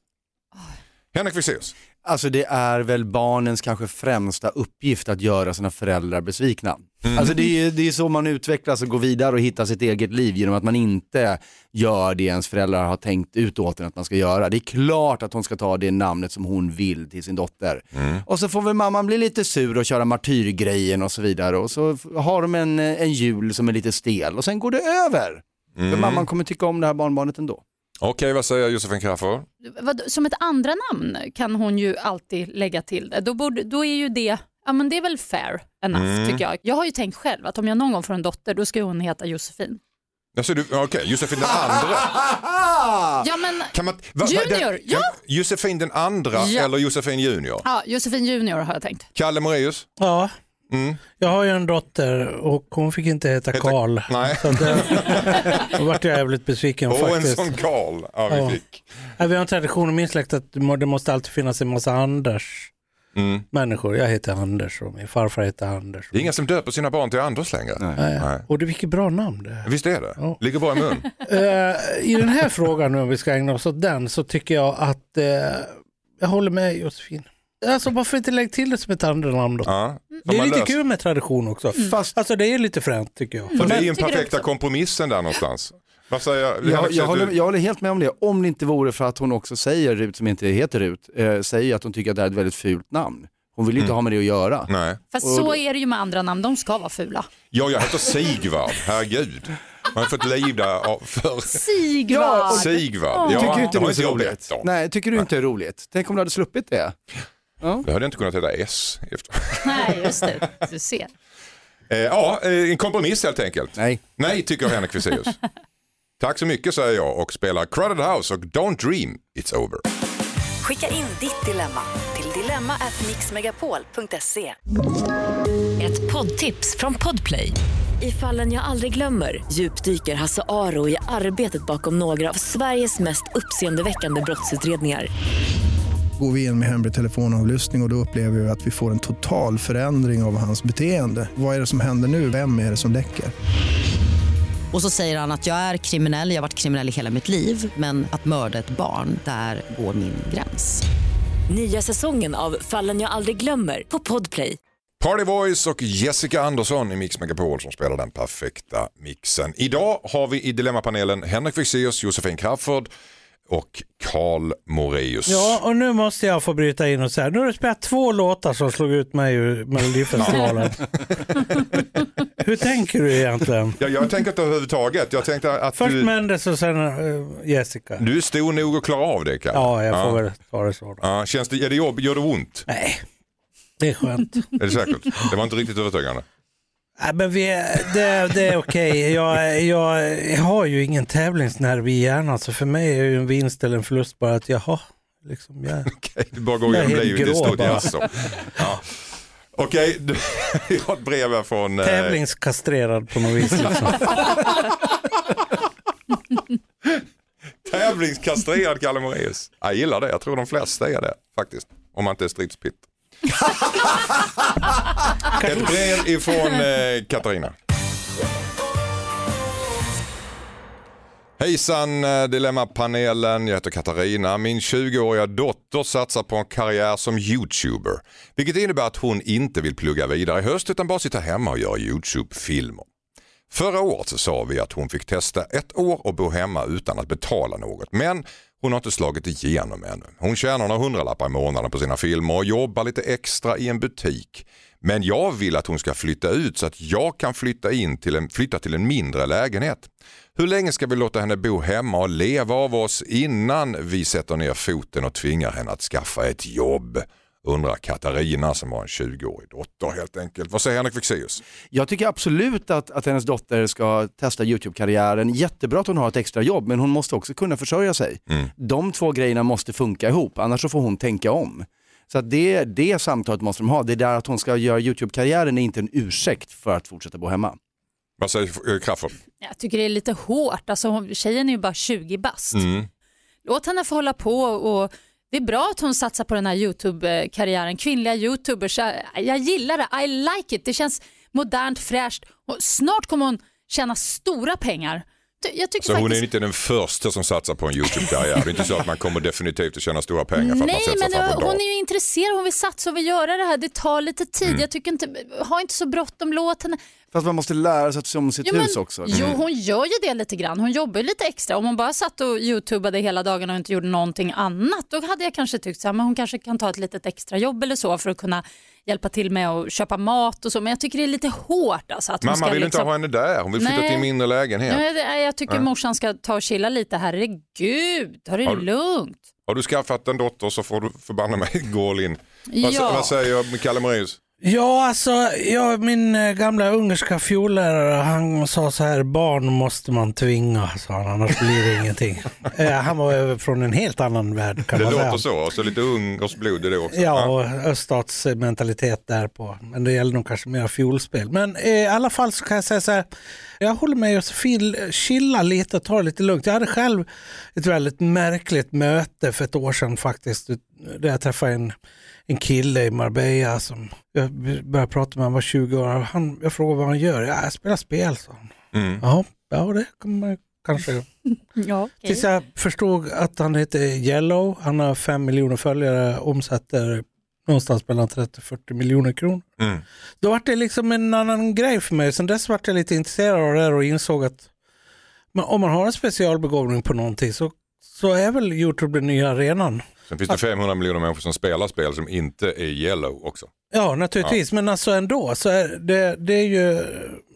Speaker 2: Henrik Fexeus.
Speaker 4: Alltså det är väl barnens kanske främsta uppgift att göra sina föräldrar besvikna. Alltså det är, det är så man utvecklas och går vidare och hittar sitt eget liv genom att man inte gör det ens föräldrar har tänkt ut åt en att man ska göra. Det är klart att hon ska ta det namnet som hon vill till sin dotter. Och så får väl mamman bli lite sur och köra martyrgrejen och så vidare och så har de en, en jul som är lite stel och sen går det över. För mamman kommer tycka om det här barnbarnet ändå.
Speaker 2: Okej, vad säger Josefin Crafoord?
Speaker 5: Som ett andra namn kan hon ju alltid lägga till det. Då, borde, då är ju det, ja men det är väl fair enough
Speaker 2: Mm.
Speaker 5: tycker jag. Jag har ju tänkt själv att om jag någon gång får en dotter då ska hon heta Josefin.
Speaker 2: Alltså, du, okej, Josefin den andra.
Speaker 5: Ja men,
Speaker 2: Kan man, va, va,
Speaker 5: Junior,
Speaker 2: den,
Speaker 5: ja.
Speaker 2: Josefin den andra
Speaker 5: Ja.
Speaker 2: eller Josefin junior?
Speaker 5: ja Josefin junior har jag tänkt.
Speaker 2: Kalle Moraeus?
Speaker 1: Ja,
Speaker 2: Mm.
Speaker 1: jag har ju en dotter och hon fick inte
Speaker 2: heta
Speaker 1: Karl.
Speaker 2: Nej.
Speaker 1: Så att, eh, då vart jag jävligt besviken
Speaker 2: Och en
Speaker 1: faktiskt.
Speaker 2: sån Karl ja, vi
Speaker 1: Ja.
Speaker 2: fick.
Speaker 1: Nej, Vi har en tradition i min släkt att det må- det måste alltid finnas en massa Anders.
Speaker 2: Mm.
Speaker 1: människor. Jag heter Anders och min farfar heter Anders.
Speaker 2: Det är ingen som döper sina barn till Anders längre.
Speaker 4: Nej.
Speaker 1: Nej.
Speaker 2: Nej.
Speaker 1: Och det vilket bra namn det är.
Speaker 2: Visst är det?
Speaker 1: Ja.
Speaker 2: Ligger bra i mun.
Speaker 1: Eh, I den här frågan nu om vi ska ägna oss åt den så tycker jag att eh, jag håller med Josefin. Alltså varför inte lägga till det som ett andra namn då?
Speaker 2: Ja.
Speaker 1: Det är lite
Speaker 2: löser-
Speaker 1: kul med tradition också.
Speaker 4: Fast
Speaker 1: Alltså det är lite fränt tycker jag.
Speaker 2: Och det är ju den
Speaker 5: tycker
Speaker 2: perfekta kompromissen där någonstans. Vad säger
Speaker 4: jag, jag, håller,
Speaker 2: du-
Speaker 4: jag håller helt med om det. Om det inte vore för att hon också säger, Rut som inte heter Rut, eh, säger att hon tycker att det är ett väldigt fult namn. Hon vill ju inte ha med det att göra.
Speaker 2: Nej.
Speaker 5: Fast så är det ju med andra namn, de ska vara fula.
Speaker 2: Ja, jag heter Sigvard, herregud. Man har fått lida för
Speaker 5: Sigvard!
Speaker 2: Sigvard.
Speaker 4: tycker
Speaker 2: Ja,
Speaker 4: du inte det är
Speaker 2: jag
Speaker 4: roligt? Nej, tycker du inte det är roligt? Tänk om du hade sluppit det.
Speaker 2: Det hade jag inte kunnat heta S efter.
Speaker 5: Nej, just det. Du ser.
Speaker 2: Eh, ja, eh, en kompromiss helt enkelt.
Speaker 4: Nej.
Speaker 2: Nej, tycker Henrik Fexeus. Tack så mycket säger jag och spelar Crowded House och Don't Dream It's Over.
Speaker 3: Skicka in ditt dilemma till dilemma@mixmegapol.se.
Speaker 6: Ett poddtips från Podplay. I fallen jag aldrig glömmer djupdyker Hasse Aro i arbetet bakom några av Sveriges mest uppseendeväckande brottsutredningar.
Speaker 7: Går vi in med hemlig telefonavlyssning och, och då upplever vi att vi får en total förändring av hans beteende. Vad är det som händer nu? Vem är det som läcker?
Speaker 8: Och så säger han att jag är kriminell, jag har varit kriminell i hela mitt liv men att mörda ett barn, där går min gräns.
Speaker 6: Nya säsongen av Fallen jag aldrig glömmer på Podplay.
Speaker 2: Party Voice och Jessica Andersson i Mix Megapol som spelar den perfekta mixen. Idag har vi i Dilemmapanelen Henrik Fexeus, Josefin Crafoord och Karl Moreus.
Speaker 1: Ja, och nu måste jag få bryta in och säga, nu har du spelat två låtar som slog ut mig ur Melodifestivalen. Hur tänker du egentligen?
Speaker 2: Ja, jag tänker inte överhuvudtaget. Jag tänkte att
Speaker 1: Först
Speaker 2: du,
Speaker 1: Mendes och sen eh, Jessica.
Speaker 2: du är stor nog att klara av det. Kalle.
Speaker 1: Ja, jag får
Speaker 2: ja.
Speaker 1: väl ta det så. Då.
Speaker 2: Ja, känns det, är det jobb, gör det ont?
Speaker 1: Nej, det är skönt.
Speaker 2: Är det säkert? Det var inte riktigt övertygande.
Speaker 1: Nej, men vi, det, det är okej. Jag, jag, jag har ju ingen tävlingsnerv i hjärnan så för mig är ju en vinst eller en förlust bara att jaha, liksom, jag,
Speaker 2: Okej, du bara går igenom livet i stort. Ja. Okej, du- jag har ett brev här från... eh,
Speaker 1: tävlingskastrerad på något vis. Liksom.
Speaker 2: Tävlingskastrerad Kalle Moraeus. Jag gillar det, jag tror de flesta är det faktiskt. Om man inte är stridspitt. Ett brev ifrån eh, Katarina. Hejsan eh, Dilemmapanelen, jag heter Katarina. Min 20-åriga dotter satsar på en karriär som YouTuber. Vilket innebär att hon inte vill plugga vidare i höst utan bara sitta hemma och göra YouTube-filmer. Förra året så sa vi att hon fick testa ett år och bo hemma utan att betala något. Men hon har inte slagit igenom ännu. Hon tjänar några hundralappar i månaden på sina filmer och jobbar lite extra i en butik. Men jag vill att hon ska flytta ut så att jag kan flytta, in till en, flytta till en mindre lägenhet. Hur länge ska vi låta henne bo hemma och leva av oss innan vi sätter ner foten och tvingar henne att skaffa ett jobb? Undrar Katarina som har en 20-årig dotter helt enkelt. Vad säger Henrik Fexeus?
Speaker 4: Jag tycker absolut att, att hennes dotter ska testa YouTube-karriären. Jättebra att hon har ett extra jobb men hon måste också kunna försörja sig. De två grejerna måste funka ihop annars så får hon tänka om. Så att det, det samtalet måste de ha. Det där att hon ska göra YouTube-karriären är inte en ursäkt för att fortsätta bo hemma.
Speaker 2: Vad säger eh, Crafoord?
Speaker 5: Jag tycker det är lite hårt. Alltså, tjejen är ju bara 20 bast.
Speaker 2: Mm.
Speaker 5: Låt henne få hålla på och det är bra att hon satsar på den här YouTube-karriären. Kvinnliga YouTubers, jag, jag gillar det. I like it. Det känns modernt, fräscht och snart kommer hon tjäna stora pengar. Jag tycker
Speaker 2: Så hon
Speaker 5: faktiskt...
Speaker 2: är inte den första som satsar på en YouTube-karriär. Det är inte så att man kommer definitivt att tjäna stora pengar för att man
Speaker 5: Nej,
Speaker 2: sätter
Speaker 5: men
Speaker 2: sig framför en
Speaker 5: hon
Speaker 2: dator.
Speaker 5: är ju intresserad, hon vill satsa och vill göra det här. Det tar lite tid.
Speaker 2: Mm.
Speaker 5: Jag tycker inte, ha inte så bråttom, låt henne.
Speaker 4: Fast man måste lära sig att se om sitt
Speaker 5: Jo, men-
Speaker 4: hus också.
Speaker 5: Jo, hon gör ju det lite grann. Hon jobbar lite extra. Om hon bara satt och youtubade hela dagen och inte gjorde någonting annat, då hade jag kanske tyckt att hon kanske kan ta ett litet extra jobb eller så för att kunna hjälpa till med att köpa mat och så. Men jag tycker det är lite hårt. Alltså, att
Speaker 2: Mamma
Speaker 5: ska
Speaker 2: vill
Speaker 5: liksom...
Speaker 2: inte ha henne där, hon vill flytta
Speaker 5: Nej.
Speaker 2: till en mindre lägenhet.
Speaker 5: Nej, det- Jag tycker morsan ska ta och chilla lite. Herregud, ta det
Speaker 2: Har du-
Speaker 5: lugnt.
Speaker 2: Har du skaffat en dotter så får du förbanna mig gå all in. Vad,
Speaker 5: Ja.
Speaker 2: vad säger Kalle Moraeus?
Speaker 1: Ja, alltså ja, min eh, gamla ungerska fiollärare han sa så här, barn måste man tvinga, sa han, annars blir det ingenting. Eh, han var över från en helt annan värld kan
Speaker 2: Det
Speaker 1: man säga.
Speaker 2: låter så, lite ungersblod i det också.
Speaker 1: Ja, och öststatsmentalitet där på. Men det gäller nog kanske mer fiolspel. Men eh, i alla fall så kan jag säga så här. Jag håller med Josefin, chilla lite och ta det lite lugnt. Jag hade själv ett väldigt märkligt möte för ett år sedan faktiskt där jag träffade en, en kille i Marbella som jag började prata med, han var 20 år. Han, jag frågade vad han gör. Ja, jag spelar spel, sa han.
Speaker 2: Mm.
Speaker 1: Ja, ja det kommer man kanske.
Speaker 5: Ja, okej.
Speaker 1: Tills jag förstod att han heter Yellow. Han har fem miljoner följare, omsätter någonstans mellan 30-40 miljoner kronor.
Speaker 2: Mm.
Speaker 1: Då var det liksom en annan grej för mig. Sen dess var jag lite intresserad av det här och insåg att men om man har en specialbegåvning på någonting så, så är väl Youtube den nya arenan.
Speaker 2: Sen finns det 500 miljoner människor som spelar spel som inte är yellow också.
Speaker 1: Ja, naturligtvis, men alltså ändå så är det, det är ju,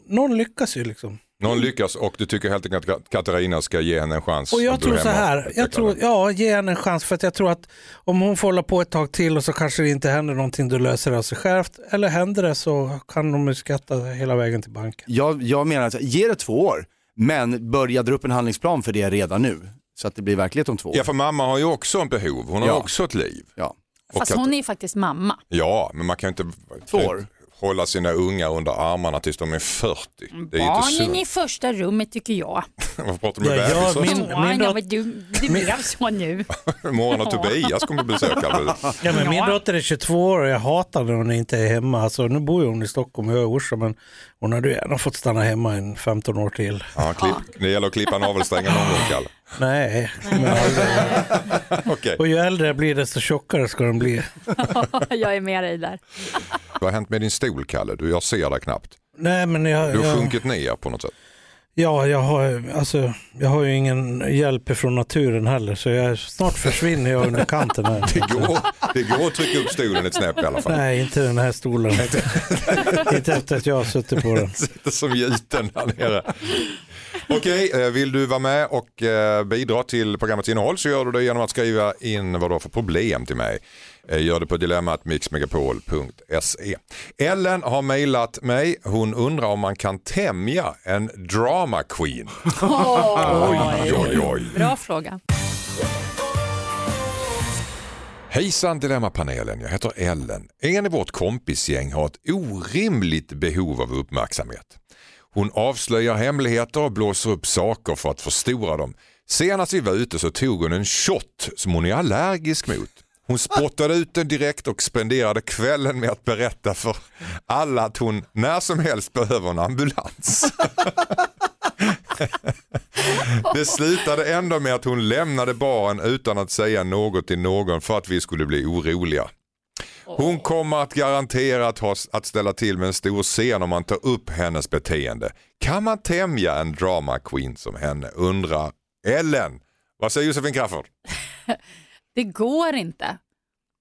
Speaker 1: någon lyckas ju liksom.
Speaker 2: Någon lyckas och du tycker helt enkelt att Katarina ska ge henne en chans.
Speaker 1: Och jag tror så här, jag tror, ja, ge henne en chans för att jag tror att om hon får hålla på ett tag till och så kanske det inte händer någonting, då löser det av sig självt. Eller händer det så kan de skatta hela vägen till banken.
Speaker 4: Jag, jag menar att ge det två år, men börja dra upp en handlingsplan för det redan nu. Så att det blir verklighet om två år.
Speaker 2: Ja, för mamma har ju också en behov. Hon har
Speaker 4: Ja.
Speaker 2: också ett liv.
Speaker 4: Ja.
Speaker 2: Och
Speaker 5: Fast
Speaker 2: att-
Speaker 5: hon är ju faktiskt mamma.
Speaker 2: Ja, men man kan ju inte
Speaker 4: Två år.
Speaker 2: hålla sina ungar under armarna tills de är 40. Det är ju inte
Speaker 5: Barnen
Speaker 2: sunt.
Speaker 5: i första rummet tycker jag.
Speaker 2: Varför pratar du med
Speaker 1: Ja,
Speaker 2: bebisar?
Speaker 1: min-
Speaker 5: Ja,
Speaker 1: min
Speaker 5: ja, men du, det blev så nu.
Speaker 2: Imorgon har Tobias kommer besöka.
Speaker 1: Ja, men min dotter är 22 år och jag hatar när hon inte är hemma. Alltså, nu bor ju hon i Stockholm och jag är i Orsa, men hon hade ju gärna fått stanna hemma en 15 år till.
Speaker 2: Ja, klipp, det gäller att klippa navelsträngen någon gång, Kalle.
Speaker 1: Nej,
Speaker 2: Okej,
Speaker 1: och ju äldre jag blir desto tjockare ska den bli.
Speaker 5: Jag är med dig där.
Speaker 2: vad har hänt med din stol, Kalle? Du, jag ser dig knappt.
Speaker 1: Nej, men jag,
Speaker 2: Du har
Speaker 1: jag,
Speaker 2: sjunkit ner på något sätt.
Speaker 1: Ja, jag, har, alltså, jag har ju ingen hjälp från naturen heller, så jag, snart försvinner jag under kanten här.
Speaker 2: Det går, det går att trycka upp stolen ett snäpp i alla fall.
Speaker 1: Nej, inte den här stolen. inte efter att jag har suttit på den.
Speaker 2: Sitter som gjuten här nere. Okej, eh, vill du vara med och eh, bidra till programmets innehåll så gör du det genom att skriva in vad du har för problem till mig. Eh, Gör det på dilemmatmixmegapol.se. Ellen har mejlat mig. Hon undrar om man kan tämja en drama queen. Oj, oj, oj.
Speaker 5: Bra fråga.
Speaker 2: Hejsan Dilemmapanelen, jag heter Ellen. En i vårt kompisgäng har ett orimligt behov av uppmärksamhet. Hon avslöjar hemligheter och blåser upp saker för att förstora dem. Senast vi var ute så tog hon en shot som hon är allergisk mot. Hon spottade ut den direkt och spenderade kvällen med att berätta för alla att hon när som helst behöver en ambulans. Det slutade ändå med att hon lämnade baren utan att säga något till någon för att vi skulle bli oroliga. Hon kommer att garanterat ha att ställa till med en stor scen om man tar upp hennes beteende. Kan man tämja en drama queen som henne undrar Ellen. Vad säger Josefin Crafoord?
Speaker 5: Det går inte.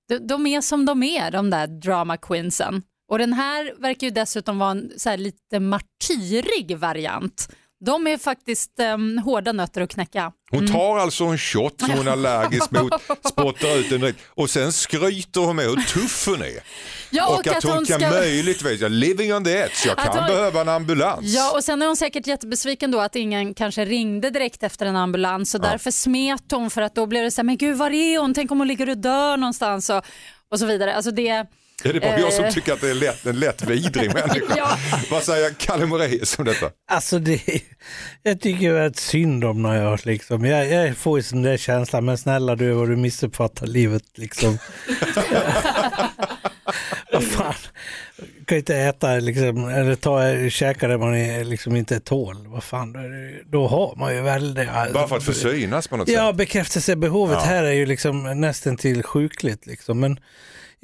Speaker 5: De, de är som de är, de där drama queensen. Och den här verkar ju dessutom vara en så här lite martyrig variant. De är faktiskt um, hårda nötter att knäcka.
Speaker 2: Hon tar alltså en shot som hon är allergisk mot, spottar ut den direkt och sen skryter hon med hur tuff hon är.
Speaker 5: Ja,
Speaker 2: och, att, hon, kan möjligtvis, living on the edge, jag
Speaker 5: Att
Speaker 2: kan
Speaker 5: hon-
Speaker 2: behöva en ambulans.
Speaker 5: Ja, och sen är hon säkert jättebesviken då att ingen kanske ringde direkt efter en ambulans och därför smet hon för att då blev det så här, men gud var är hon? Tänk om hon ligger och dör någonstans och, och så vidare. Alltså det,
Speaker 2: Är det bara jag som
Speaker 5: Eh.
Speaker 2: tycker att det är lätt, en lätt vidrig människa?
Speaker 5: Ja.
Speaker 2: Vad säger Kalle Moraeus om detta?
Speaker 1: Alltså det, jag tycker att synd om när jag liksom, jag, jag får ju sån där känsla, men snälla du vad du missuppfattar livet liksom. vad fan, du kan inte äta liksom, eller ta, käka det man är, liksom inte tål. Vad fan, då, är det- då har man ju väldigt...
Speaker 2: Bara för att försynas på något
Speaker 1: Ja,
Speaker 2: sätt?
Speaker 1: bekräftelsebehovet
Speaker 2: Ja.
Speaker 1: här är ju liksom nästan till sjukligt. Liksom. Men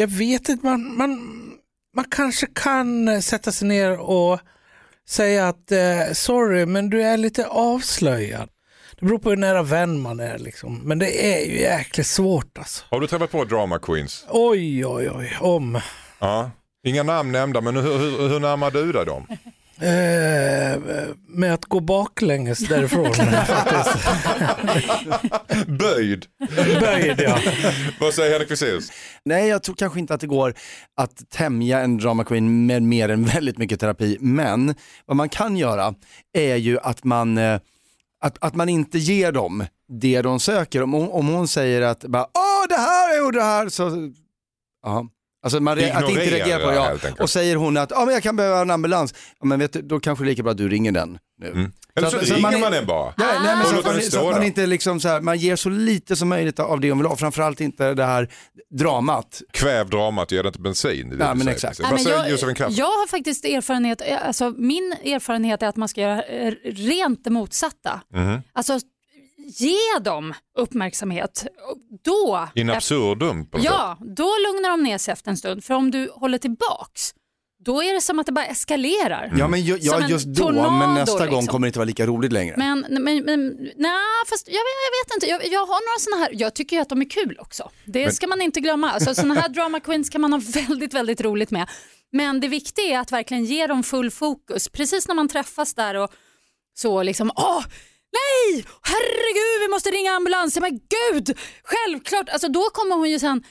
Speaker 1: jag vet inte, man, man, man kanske kan eh, sätta sig ner och säga att eh, sorry, men du är lite avslöjad. Det beror på hur nära vän man är. Liksom. Men det är ju jäkligt svårt alltså.
Speaker 2: Har du träffat på drama queens?
Speaker 1: Oj, oj, oj. Om.
Speaker 2: Ja. Inga namn nämnda, men hur, hur, hur närmar du dig dem?
Speaker 1: Eh, med att gå baklänges därifrån.
Speaker 2: Böjd.
Speaker 1: Böjd, ja.
Speaker 2: Vad säger Henrik Fexeus?
Speaker 4: Nej, jag tror kanske inte att det går att tämja en drama queen med mer än väldigt mycket terapi. Men vad man kan göra är ju att man, eh, att, att man inte ger dem det de söker. Om om hon säger att bara, Åh, det här är och det här, så ja, Alltså man, re- att inte
Speaker 2: Ignorera
Speaker 4: reagera på ja. Och säger hon att ah, men jag kan behöva en ambulans, ja, men vet du, då kanske det är lika bra att du ringer den nu.
Speaker 2: Mm. Eller så,
Speaker 4: Så så
Speaker 2: ringer
Speaker 4: man
Speaker 2: man, den bara.
Speaker 4: Ja, nej, men
Speaker 2: Och
Speaker 4: så, att man, så man inte liksom så här, man ger så lite som möjligt av det hon vill ha, framförallt inte det här dramat.
Speaker 2: Kväv dramat, ger det inte bensin. Det
Speaker 4: Ja, men
Speaker 2: säger.
Speaker 4: exakt.
Speaker 5: Nej, men jag, jag har faktiskt erfarenhet, alltså min erfarenhet är att man ska göra eh, rent det motsatta.
Speaker 2: Mhm.
Speaker 5: Alltså ge dem uppmärksamhet. Då,
Speaker 2: In absurdum på sätt.
Speaker 5: ja, då lugnar de ner sig efter en stund. För om du håller tillbaks, då är det som att det bara eskalerar.
Speaker 4: Ja men ju, ja, just då,
Speaker 5: tornado,
Speaker 4: men nästa gång
Speaker 5: liksom.
Speaker 4: kommer det inte vara lika roligt längre.
Speaker 5: Men, men, men nej, fast jag, vet- jag vet inte. Jag, jag har några sådana här, jag tycker ju att de är kul också. Det
Speaker 2: Men-
Speaker 5: ska man inte glömma. Alltså, sådana här drama queens kan man ha väldigt, väldigt roligt med. Men det viktiga är att verkligen ge dem full fokus. Precis när man träffas där och så liksom, åh, nej, herregud, vi måste ringa ambulans. Men gud, självklart. Alltså, då kommer hon ju sen,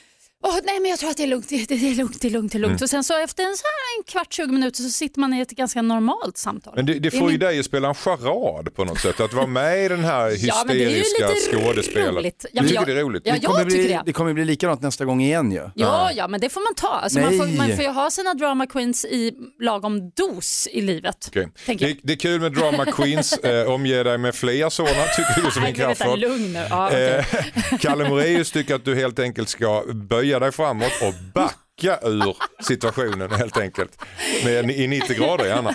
Speaker 5: Åh, nej men jag tror att det är lugnt, det, det är lugnt, det är lugnt, det är lugnt.
Speaker 2: Mm.
Speaker 5: Och sen så efter en, så här, en kvart, 20 minuter så sitter man i ett ganska normalt samtal.
Speaker 2: Men det, det
Speaker 5: Det
Speaker 2: får ju
Speaker 5: min-
Speaker 2: dig att spela en charad på något sätt. Att vara med i den här
Speaker 5: Ja, men det är ju
Speaker 2: hysteriska
Speaker 5: lite
Speaker 2: skådespelaren.
Speaker 5: roligt. Ja,
Speaker 2: Du tycker
Speaker 5: jag-
Speaker 2: det är roligt?
Speaker 5: Ja,
Speaker 4: det, kommer
Speaker 5: jag
Speaker 4: bli,
Speaker 5: tycker det.
Speaker 4: det kommer bli likadant nästa gång igen ju.
Speaker 5: Ja, ja, men det får man ta. Alltså man,
Speaker 4: Nej.
Speaker 5: får, man får ju ha sina drama queens i lagom dos i livet. Tänker
Speaker 2: Det,
Speaker 5: jag.
Speaker 2: det är kul med drama queens, eh, omge dig med fler sådana tycker Josefin
Speaker 5: vänta,
Speaker 2: Crafoord.
Speaker 5: lugn nu. Ja, okej.
Speaker 2: Eh, Kalle Moraeus tycker att du helt enkelt ska böja dig framåt och backa ur situationen helt enkelt. Med, I 90 grader gärna.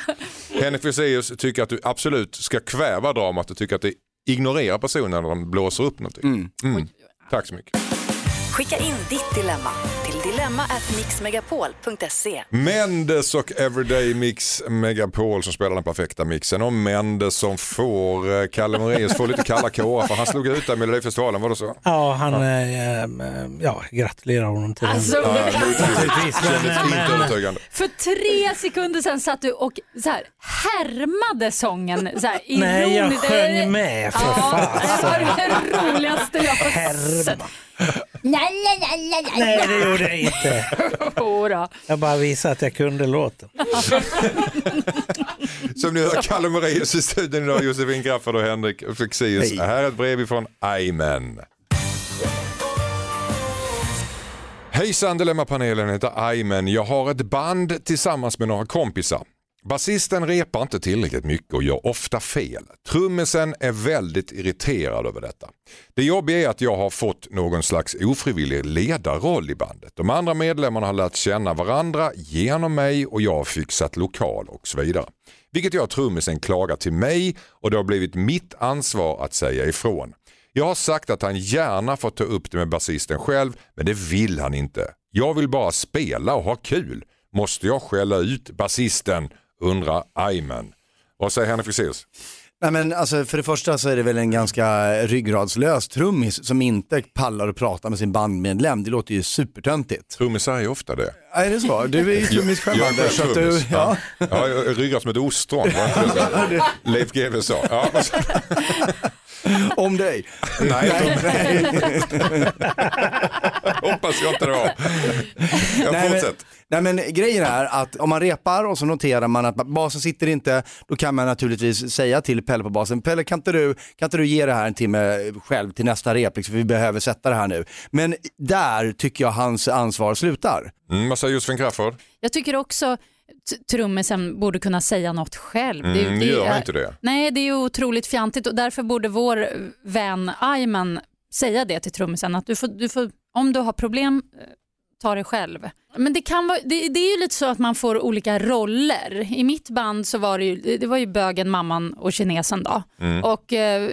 Speaker 2: Henrik Fexeus tycker att du absolut ska kväva dramat och tycker att det ignorerar personen när de blåser upp någonting. Mm. Tack så mycket.
Speaker 3: Skicka in ditt dilemma till dilemma@mixmegapol.se.
Speaker 2: Mendes och Everyday Mix Megapol som spelar den perfekta mixen och Mendes som får eh, Kalle Moraeus får lite kalla kårar för han slog ut där i Melodifestivalen, var det så?
Speaker 1: Ja, han, eh, eh, ja, gratulerar honom till
Speaker 5: Alltså,
Speaker 1: den. Men, men.
Speaker 5: För tre sekunder sedan satt du och så här, härmade sången. Så här,
Speaker 1: nej, jag
Speaker 5: ironiskt.
Speaker 1: sjöng med för
Speaker 5: Ja,
Speaker 1: fasen.
Speaker 5: det var det roligaste jag har sett.
Speaker 1: Härma. Nej, det gjorde jag inte.
Speaker 5: Jodå.
Speaker 1: Jag bara visade att jag kunde låten.
Speaker 2: Som ni hör Kalle Moraeus i studion idag, Josefin Crafoord och Henrik Fexeus.
Speaker 4: Hej.
Speaker 2: Här är ett brev ifrån Aymen. Hejsan Dilemmapanelen heter Aymen. Jag har ett band tillsammans med några kompisar. Basisten repar inte tillräckligt mycket och gör ofta fel. Trummisen är väldigt irriterad över detta. Det jobbiga är att jag har fått någon slags ofrivillig ledarroll i bandet. De andra medlemmarna har lärt känna varandra genom mig och jag har fixat lokal och så vidare. Vilket gör att trummisen klagar till mig och det har blivit mitt ansvar att säga ifrån. Jag har sagt att han gärna får ta upp det med basisten själv men det vill han inte. Jag vill bara spela och ha kul. Måste jag skälla ut basisten? Undrar Ayman. Vad säger Henrik Fexeus?
Speaker 4: Nej men alltså för det första så är det väl en ganska ryggradslös trummis som inte pallar att prata med sin bandmedlem. Det låter ju supertöntigt.
Speaker 2: Trummisar är ju ofta det.
Speaker 4: Är det så? Du är ju trummis själv
Speaker 2: Jag är
Speaker 4: Anders, så att du,
Speaker 2: trummis.
Speaker 4: ja.
Speaker 2: Ja, jag ryggar som ett ostron. var det inte så? Leif GW sa. Ja,
Speaker 4: Om dig.
Speaker 2: nej, hoppas jag inte det var. Jag
Speaker 4: Nej, men,
Speaker 2: fortsätt.
Speaker 4: nej men grejen är att om man repar och så noterar man att basen sitter inte, då kan man naturligtvis säga till Pelle på basen, Pelle kan inte du, kan inte du ge det här en timme själv till nästa rep, liksom, för vi behöver sätta det här nu. Men där tycker jag hans ansvar slutar.
Speaker 2: Mm, vad säger Josefin Crafoord?
Speaker 5: Jag tycker också trummisen borde kunna säga något själv.
Speaker 2: Mm, det gör
Speaker 5: är-
Speaker 2: inte det.
Speaker 5: Nej, det är ju otroligt fjantigt och därför borde vår vän Ayman säga det till trummisen att du får, du får, om du har problem, eh, ta det själv. Men det, kan vara, det, det är ju lite så att man får olika roller. I mitt band så var det ju, det var ju bögen, mamman och kinesen då.
Speaker 2: Mm.
Speaker 5: Och eh,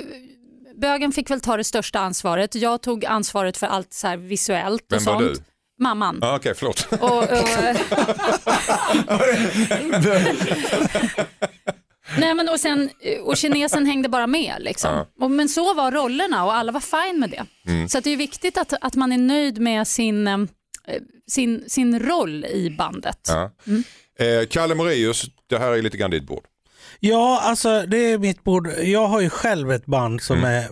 Speaker 5: bögen fick väl ta det största ansvaret. Jag tog ansvaret för allt så visuellt och
Speaker 2: Vem var
Speaker 5: sånt.
Speaker 2: du?
Speaker 5: Mamman.
Speaker 2: Ah, Okej, förlåt.
Speaker 5: Och, och, Nej, men och, sen, och kinesen hängde bara med. Liksom. Och, men så var rollerna och alla var fine med det.
Speaker 2: Mm.
Speaker 5: Så att det är viktigt att, att man är nöjd med sin, eh, sin, sin roll i bandet.
Speaker 2: Ja. Eh, Kalle Moraeus, det här är lite grann ditt bord.
Speaker 1: Ja, alltså det är mitt bord. Jag har ju själv ett band som
Speaker 2: Mm.
Speaker 1: är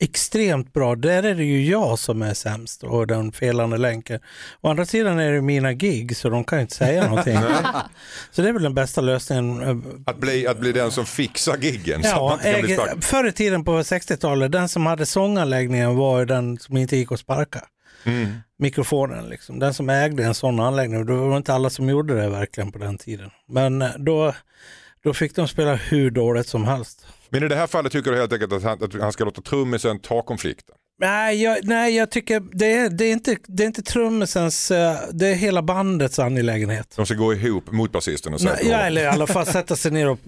Speaker 1: extremt bra. Där är det ju jag som är sämst och den felande länken. Å andra sidan är det mina gig så de kan inte säga någonting. så det är väl den bästa lösningen. eh,
Speaker 2: Att bli, att bli den som fixar giggen
Speaker 1: Ja, äger, förr i tiden på 60-talet, den som hade sånganläggningen var ju den som inte gick att sparka. mikrofonen. Liksom. Den som ägde en sån anläggning, det var inte alla som gjorde det verkligen på den tiden. Men eh, då, då fick de spela hur dåligt som helst.
Speaker 2: Men i det här fallet tycker du helt enkelt att han, att han ska låta trummisen ta konflikten?
Speaker 1: Nej, jag, nej, jag tycker det är, det är inte, det är inte trummisens, eh, det är hela bandets angelägenhet.
Speaker 2: De ska gå ihop mot basisten och säga
Speaker 1: Nej, ja, eller i alla fall sätta sig ner och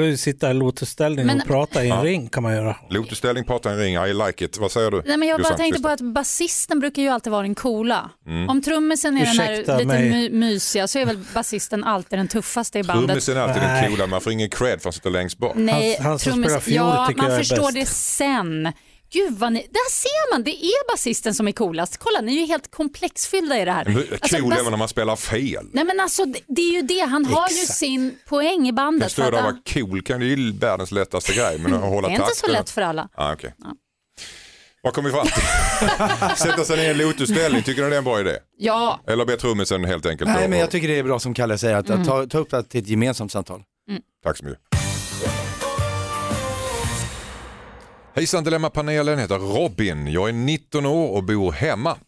Speaker 1: eh, sitta i lotusställning
Speaker 5: Men-
Speaker 1: och prata i en
Speaker 2: Ja.
Speaker 1: ring kan man göra.
Speaker 2: Lotusställning, prata i en ring, I like it. Vad säger du?
Speaker 5: Nej, men jag bara
Speaker 2: Jossan
Speaker 5: tänkte på att basisten brukar ju alltid vara den coola.
Speaker 2: Mm.
Speaker 5: Om trummisen är den
Speaker 1: Ursäkta
Speaker 5: där lite
Speaker 1: mig.
Speaker 5: my mysiga så är väl basisten alltid den tuffaste i bandet.
Speaker 2: Trummisen är alltid den
Speaker 1: Nej.
Speaker 2: coola, man får ingen cred för att sitta längst bak.
Speaker 5: Nej,
Speaker 1: Han- han som
Speaker 5: trummis-
Speaker 1: spelar fiol
Speaker 5: ja, man förstår
Speaker 1: bäst.
Speaker 5: det sen. Gud vad ni, där ser man, det är basisten som är coolast. Kolla, ni är ju helt komplexfyllda i det här.
Speaker 2: Men
Speaker 5: Alltså,
Speaker 2: cool
Speaker 5: bas-
Speaker 2: även när man spelar fel.
Speaker 5: Nej men alltså det, det är ju det, han har ju sin poäng i
Speaker 2: Jag
Speaker 5: bandet.
Speaker 2: står
Speaker 5: för
Speaker 2: där
Speaker 5: han-
Speaker 2: vara cool, kan det är ju världens lättaste grej. Men att hålla
Speaker 5: det är inte så lätt för alla.
Speaker 2: Ah, okay. Vad kom vi fram till? Sätta sig ner i en lotusställning, tycker ni det är en bra idé?
Speaker 5: Ja,
Speaker 2: Eller be trummisen helt enkelt
Speaker 4: Nej men jag tycker det är bra som Kalle säger, att,
Speaker 5: Mm.
Speaker 4: att ta, ta upp det till ett gemensamt samtal.
Speaker 2: Tack så mycket. Hejsan Dilemmapanelen, heter Robin. Jag är 19 år och bor hemma.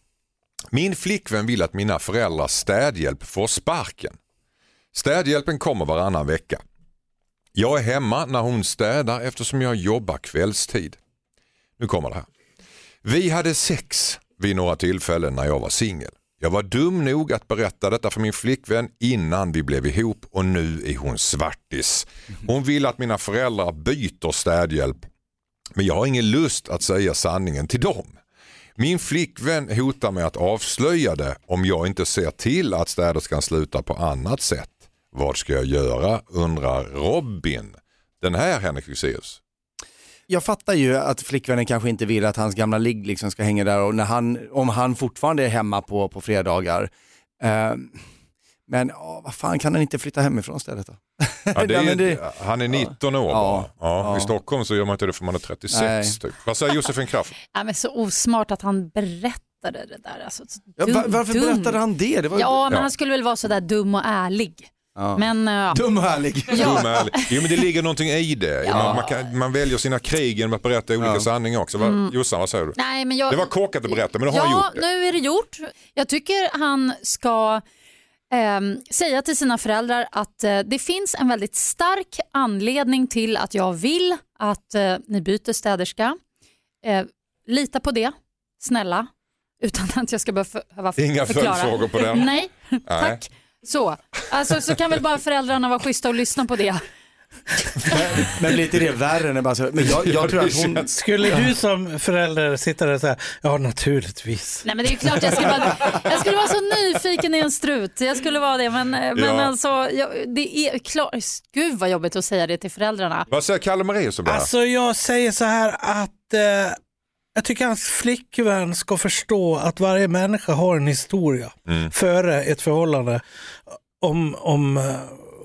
Speaker 2: Min flickvän vill att mina föräldrars städhjälp får sparken. Städhjälpen kommer varannan vecka. Jag är hemma när hon städar eftersom jag jobbar kvällstid. Nu kommer det här. Vi hade sex vid några tillfällen när jag var singel. Jag var dum nog att berätta detta för min flickvän innan vi blev ihop och nu är hon svartis. Hon vill att mina föräldrar byter städhjälp men jag har ingen lust att säga sanningen till dem. Min flickvän hotar med att avslöja det om jag inte ser till att städerskan slutar på annat sätt. Vad ska jag göra undrar Robin. Den här Henrik Fexeus.
Speaker 4: Jag fattar ju att flickvännen kanske inte vill att hans gamla ligg liksom ska hänga där och när han, om han fortfarande är hemma på, på fredagar. Eh, men åh, vad fan kan han inte flytta hemifrån istället då?
Speaker 2: Ja, det är,
Speaker 4: det-
Speaker 2: Han är 19 år
Speaker 4: Ja,
Speaker 2: bara. Ja,
Speaker 4: ja.
Speaker 2: I Stockholm så gör man inte det för man är 36.
Speaker 4: Nej.
Speaker 2: Typ. Vad säger Josefin Kraft?
Speaker 5: ja, men så osmart att han berättade det där. Alltså, så
Speaker 4: Ja,
Speaker 5: dum,
Speaker 4: va- varför
Speaker 5: dum.
Speaker 4: berättade han det? det var...
Speaker 5: Ja, men
Speaker 2: Ja.
Speaker 5: han skulle väl vara sådär dum och ärlig.
Speaker 4: Ja.
Speaker 5: Men eh,
Speaker 4: Dum och härlig.
Speaker 5: Ja.
Speaker 2: Dum ärlig. Jo men det ligger någonting i det.
Speaker 5: Ja.
Speaker 2: Man, man, kan, man väljer sina krig genom att berätta olika
Speaker 4: Ja.
Speaker 2: sanningar också. Vad- Jossan, vad säger du?
Speaker 5: nej, men jag,
Speaker 2: Det var korkat att berätta men du har
Speaker 5: ja,
Speaker 2: gjort det.
Speaker 5: nu är det gjort. Jag tycker han ska ehm, säga till sina föräldrar att eh, det finns en väldigt stark anledning till att jag vill att eh, ni byter städerska. Eh, lita på det, snälla, utan att jag ska behöva
Speaker 2: Inga
Speaker 5: förklara.
Speaker 2: följdfrågor på den.
Speaker 5: Nej, tack. Så. Alltså, så kan väl bara föräldrarna vara schyssta och lyssna på det.
Speaker 4: Men blir inte det värre när man så, men jag, jag tror att hon,
Speaker 1: Skulle du som förälder sitta där och säga, ja naturligtvis.
Speaker 5: Nej men det är ju klart jag skulle vara, jag skulle vara så nyfiken i en strut. Jag skulle vara det men, men
Speaker 2: Ja.
Speaker 5: alltså jag, det är klart, gud vad jobbigt att säga det till föräldrarna.
Speaker 2: Vad säger Kalle Moraeus om det här?
Speaker 1: Alltså jag säger så här att eh, jag tycker hans flickvän ska förstå att varje människa har en historia före ett förhållande. Om, om eh,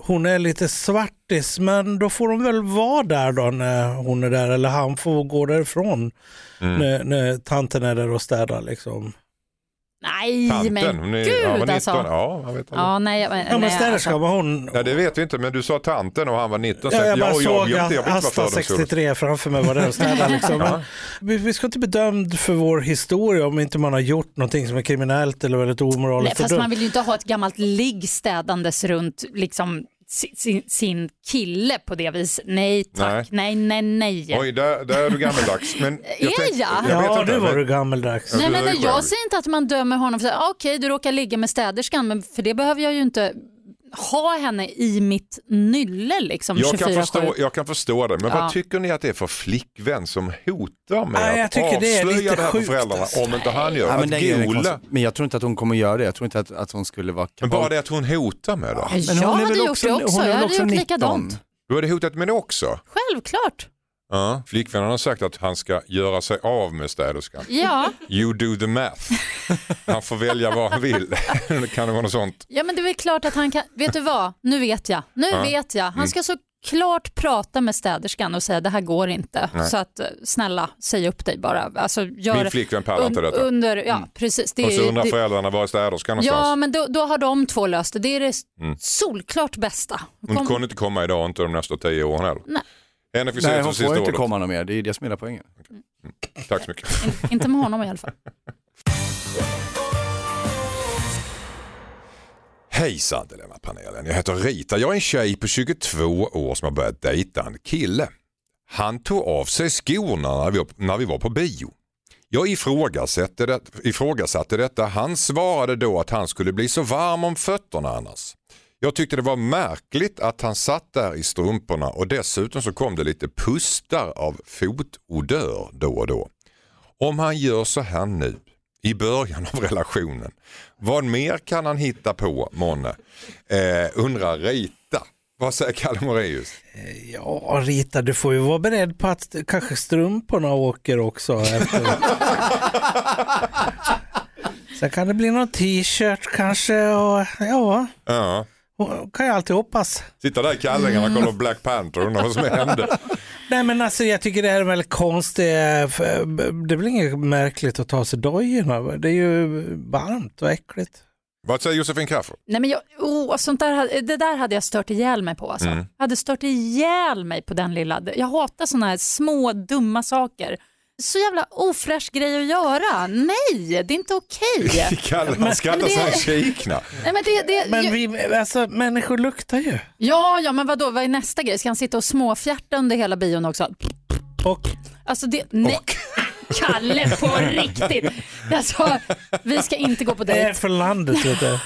Speaker 1: hon är lite svartis, men då får hon väl vara där då när hon är där eller han får gå därifrån när, när tanten är där och städar. Liksom.
Speaker 5: Nej
Speaker 2: Tanten,
Speaker 5: men
Speaker 2: hon är,
Speaker 5: gud
Speaker 2: ja, var 19,
Speaker 5: alltså.
Speaker 2: Ja, jag vet inte.
Speaker 5: Ja, nej, men,
Speaker 1: Ja men
Speaker 5: nej,
Speaker 1: städerska
Speaker 5: alltså.
Speaker 1: var hon.
Speaker 2: Nej, det vet vi inte, men du sa tanten och han var 19. Så
Speaker 1: Ja, jag bara
Speaker 2: jag,
Speaker 1: såg
Speaker 2: jag, jag,
Speaker 1: Asta
Speaker 2: fördomsfullt.
Speaker 1: 63 framför mig var och städade. Liksom. Men vi, vi ska inte bli dömd för vår historia om inte man har gjort någonting som är kriminellt eller väldigt
Speaker 5: Nej,
Speaker 1: omoraliskt. och
Speaker 5: fast man vill ju inte ha ett gammalt ligg städandes runt liksom, sin, sin, kille på det viset. Nej tack, nej nej nej.
Speaker 2: Oj, där, där är du gammeldags. Men jag
Speaker 5: Är
Speaker 2: tänkte-
Speaker 5: jag?
Speaker 2: jag vet
Speaker 1: Ja,
Speaker 2: inte,
Speaker 1: nu var
Speaker 2: men-
Speaker 1: du gammeldags.
Speaker 5: Nej, men jag säger inte att man dömer honom för att ah, okej du råkar ligga med städerskan men för det behöver jag ju inte ha henne i mitt nylle liksom
Speaker 2: Jag kan,
Speaker 5: 24/7.
Speaker 2: förstå, jag kan förstå det, men
Speaker 5: Ja.
Speaker 2: vad tycker ni att det är för flickvän som hotar med
Speaker 1: Nej, jag
Speaker 2: att
Speaker 1: tycker det är
Speaker 2: avslöja det här för föräldrarna
Speaker 1: alltså.
Speaker 2: om inte han gör?
Speaker 4: ja, men,
Speaker 2: gola,
Speaker 4: men jag tror inte att hon kommer göra det, jag tror inte att, att hon skulle vara
Speaker 2: men bara det att hon hotar med det.
Speaker 5: Men
Speaker 4: Men
Speaker 5: jag hade gjort
Speaker 4: också-
Speaker 5: det
Speaker 4: hon
Speaker 5: också,
Speaker 4: är
Speaker 5: jag hade
Speaker 4: också
Speaker 5: gjort
Speaker 4: 19?
Speaker 5: likadant.
Speaker 2: Du hade hotat med det också?
Speaker 5: Självklart.
Speaker 2: Ja. Flickvännen har sagt att han ska göra sig av med städerskan.
Speaker 5: Ja.
Speaker 2: You do the math. Han får välja vad han vill. kan det vara något sånt.
Speaker 5: ja, men det är väl klart att han kan, vet du vad, nu vet jag, nu
Speaker 2: Ja.
Speaker 5: vet jag.
Speaker 2: Mm.
Speaker 5: Han ska så klart prata med städerskan och säga det här går inte.
Speaker 2: Nej.
Speaker 5: Så att eh, snälla, säg upp dig bara. Alltså, gör
Speaker 2: Min flickvän pallar inte detta.
Speaker 5: Under, ja, precis. Det
Speaker 2: Och så undrar
Speaker 5: det-
Speaker 2: föräldrarna var är städerskan
Speaker 5: Ja,
Speaker 2: någonstans?
Speaker 5: men då, då har de två löst det. Det är det
Speaker 2: Mm.
Speaker 5: solklart bästa.
Speaker 2: Hon
Speaker 5: Kom-
Speaker 2: kunde inte komma idag inte de nästa tio åren heller.
Speaker 5: Nej.
Speaker 2: Henne
Speaker 4: fick
Speaker 2: Nej,
Speaker 4: hon får inte komma någon mer. Det är det som är hela poängen. Okay. Mm.
Speaker 2: Tack så mycket.
Speaker 5: In, inte med honom i alla fall.
Speaker 2: Hejsan Dilemmapanelen, jag heter Rita. Jag är en tjej på 22 år som har börjat dejta en kille. Han tog av sig skorna när vi, när vi var på bio. Jag ifrågasatte, det, ifrågasatte detta. Han svarade då att han skulle bli så varm om fötterna annars. Jag tyckte det var märkligt att han satt där i strumporna och dessutom så kom det lite pustar av fotodör då och då. Om han gör så här nu i början av relationen, vad mer kan han hitta på månne? Eh, undrar Rita. Vad säger Kalle Moraeus?
Speaker 1: Ja, Rita, du får ju vara beredd på att kanske strumporna åker också. Sen kan det bli någon t-shirt kanske och ja,
Speaker 2: Ja.
Speaker 1: Kan jag alltid hoppas.
Speaker 2: Sitta där i kallingarna och kolla på Black Panther och undra vad som hände.
Speaker 1: Nej men alltså jag tycker det här är väldigt konstigt. för Det är väl inget märkligt att ta sig dojorna. Det är ju varmt och äckligt.
Speaker 2: Vad säger Josefin Crafoord?
Speaker 5: Nej, men jag, oh, sånt där, det där hade jag stört ihjäl mig på. Alltså.
Speaker 2: Mm.
Speaker 5: Jag hade stört ihjäl mig på den lilla. Jag hatar såna här små dumma saker. Så jävla ofräsch grej att göra. Nej, det är inte okej.
Speaker 2: Kalle han skrattar så han kiknar.
Speaker 5: Nej, men det, det,
Speaker 1: Men vi, alltså människor luktar ju.
Speaker 5: Ja, ja, men vadå, vad är nästa grej? Ska han sitta och småfjärta under hela bion också?
Speaker 1: Och
Speaker 5: Alltså det, nej. Kalle, på riktigt. Alltså, vi ska inte gå på
Speaker 1: det är
Speaker 5: dejt.
Speaker 1: för landet. Vet du.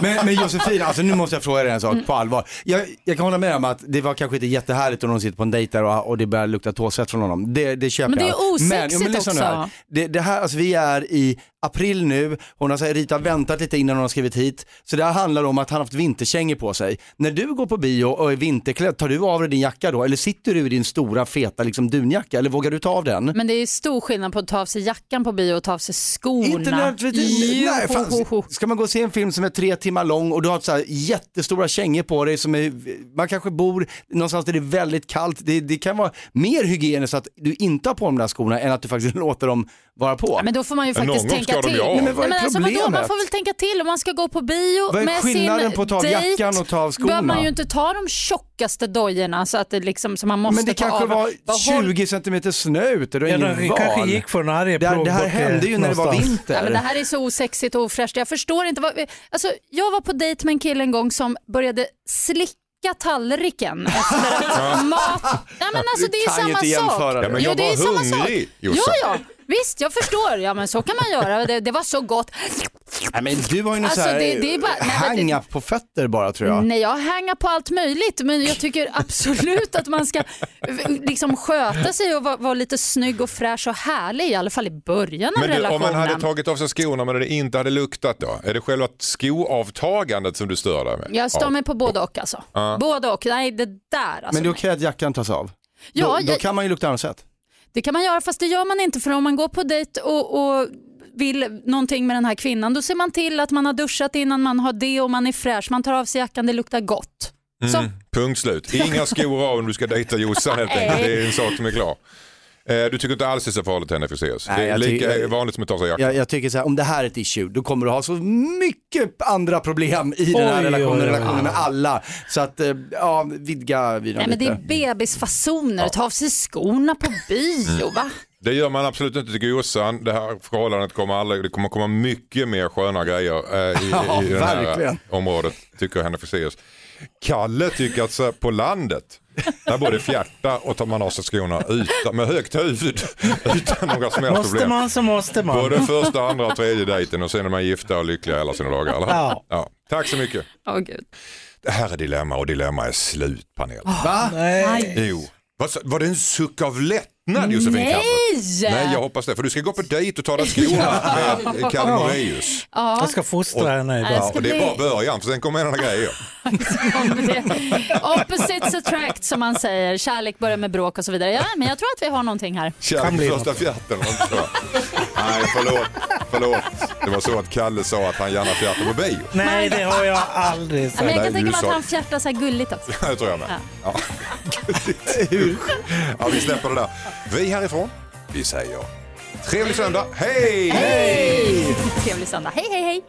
Speaker 4: Men, men Josefin, alltså nu måste jag fråga dig en sak på allvar. Jag, jag kan hålla med om att det var kanske inte jättehärligt om någon sitter på en dejt där och, och det börjar lukta tåsvett från honom. Det, det köper
Speaker 5: Men det är
Speaker 4: jag.
Speaker 5: osexigt
Speaker 4: lyssna nu
Speaker 5: också.
Speaker 4: här. Det, det här, alltså vi är i april nu, hon har sagt, Rita har väntat lite innan hon har skrivit hit. Så det här handlar om att han har haft vinterkängor på sig. När du går på bio och är vinterklädd, tar du av dig din jacka då? Eller sitter du i din stora feta liksom, dunjacka? Eller vågar du ta av den?
Speaker 5: Men det är stor skillnad på att ta av sig jackan på bio och ta av sig skorna.
Speaker 4: Inte nödvändigtvis, nej, fan, ska man gå och se en film som är tre timmar lång och du har så här jättestora kängor på dig som är, man kanske bor någonstans där det är väldigt kallt, det, det kan vara mer hygieniskt att du inte har på de där skorna än att du faktiskt låter dem vara på.
Speaker 5: Men då får man ju faktiskt tänka
Speaker 2: ska de
Speaker 5: till.
Speaker 2: ju av.
Speaker 4: Nej, men vad är
Speaker 5: Nej, men alltså, vadå?
Speaker 4: problemet?
Speaker 5: Man får väl tänka till om man ska gå på bio
Speaker 4: Vad är
Speaker 5: med
Speaker 4: skillnaden
Speaker 5: sin
Speaker 4: på att ta av
Speaker 5: dejt.
Speaker 4: jackan och ta av skorna?
Speaker 5: behöver man ju inte ta de tjockaste dojorna så att det liksom, så man måste
Speaker 4: men det
Speaker 5: ta
Speaker 4: kanske
Speaker 5: av.
Speaker 4: var
Speaker 5: Bara håll-
Speaker 4: 20 centimeter snö ute, du har
Speaker 1: Ja,
Speaker 4: ingen
Speaker 1: de
Speaker 4: val.
Speaker 1: kanske gick från Arjeplog
Speaker 4: det, det här
Speaker 1: eh,
Speaker 4: hände ju när det var vinter.
Speaker 5: Ja, men det här är så osexigt och ofräscht. Jag förstår inte. Vad, alltså, jag var på dejt med en kille en gång som började slicka tallriken efter att mat... Nej, men alltså,
Speaker 4: Du
Speaker 5: det är
Speaker 4: kan ju
Speaker 5: samma
Speaker 4: inte
Speaker 5: sak.
Speaker 4: jämföra det.
Speaker 2: Ja, men
Speaker 5: Jo,
Speaker 2: jag
Speaker 5: det är
Speaker 2: var
Speaker 5: samma
Speaker 2: hungrig,
Speaker 5: sak.
Speaker 2: Jossan.
Speaker 5: Ja, ja. Visst, jag förstår. Ja, men så kan man göra. Det, det var så gott.
Speaker 4: Nej, men du har ju någon
Speaker 5: Alltså,
Speaker 4: så här
Speaker 5: det- bara- nej,
Speaker 4: på fötter bara tror jag.
Speaker 5: Nej, jag hänger på allt möjligt, men jag tycker absolut att man ska liksom sköta sig och vara, vara lite snygg och fräsch och härlig, i alla fall i början av
Speaker 2: Men du, om
Speaker 5: relationen.
Speaker 2: man hade tagit av sig skorna men det inte hade luktat då? Är det själva skoavtagandet som du stör dig med?
Speaker 5: Jag stör mig på både och alltså. Både och. Nej, det där alltså.
Speaker 4: Men det är okej att jackan tas av?
Speaker 5: Ja,
Speaker 4: då, då
Speaker 5: jag-
Speaker 4: kan man ju lukta annat sätt.
Speaker 5: Det kan man göra, fast det gör man inte för om man går på dejt och, och vill någonting med den här kvinnan, då ser man till att man har duschat innan man har det och man är fräsch. Man tar av sig jackan, det luktar gott. Så.
Speaker 2: Mm, punkt slut. Inga skor av om du ska dejta Jossan helt enkelt. Det är en sak som är klar. Eh, Du tycker inte alls det är så farligt henne friseras?
Speaker 4: Nej,
Speaker 2: Det är
Speaker 4: jag
Speaker 2: lika
Speaker 4: tycker-
Speaker 2: vanligt som att ta sig jackan.
Speaker 4: Jag, jag tycker så här, om det här är ett issue, då kommer du ha så mycket andra problem i den här
Speaker 1: Oj,
Speaker 4: relationen,
Speaker 1: oj, oj.
Speaker 4: relationen med alla. Så att, eh, ja, vidga
Speaker 5: Nej, men det
Speaker 4: lite.
Speaker 5: är bebisfasoner, ta av sig skorna på bio. Va?
Speaker 2: Det gör man absolut inte till Jossan. Det här förhållandet kommer aldrig, det kommer komma mycket mer sköna grejer eh, i,
Speaker 4: Ja,
Speaker 2: i det här
Speaker 4: verkligen.
Speaker 2: området, tycker Henrik Fexeus. Kalle tycker att så här, på landet, där både fjärta och tar man av sig skorna utan, med högt huvud utan några som helst
Speaker 1: Måste
Speaker 2: problem.
Speaker 1: man så måste man.
Speaker 2: Både första, andra och tredje dejten och sen är man gifta och lyckliga hela sina dagar. Eller?
Speaker 1: Ja.
Speaker 2: Ja. Tack så mycket.
Speaker 5: Åh, Gud.
Speaker 2: Det här är Dilemma och Dilemma är slut panel.
Speaker 4: Va?
Speaker 1: Nej.
Speaker 2: Jo. Vad sa- Var det en suck av lättnad Josefin
Speaker 5: Nej!
Speaker 2: Crafoord? Nej, jag hoppas det. För du ska gå på dejt och ta dig skorna med Kalle Moraeus.
Speaker 1: Jag ska fostra henne idag.
Speaker 2: Ja, och det är bara början, för sen kommer annan grejer.
Speaker 5: Opposites attract som man säger. Kärlek börjar med bråk och så vidare. Ja, men jag tror att vi har någonting här.
Speaker 2: Kärlek första fjärten. Nej, förlåt. förlåt. Det var så att Kalle sa att han gärna fjärtar på bio.
Speaker 1: Nej, det har jag aldrig
Speaker 5: Ja,
Speaker 1: sagt.
Speaker 5: men jag kan tänka mig att han fjärtar så här gulligt också.
Speaker 2: Det tror jag med. Ja. ja, vi släpper det där. Vi härifrån, vi säger trevlig söndag. Hej!
Speaker 5: Hej! Trevlig söndag. Hej, hej, hej!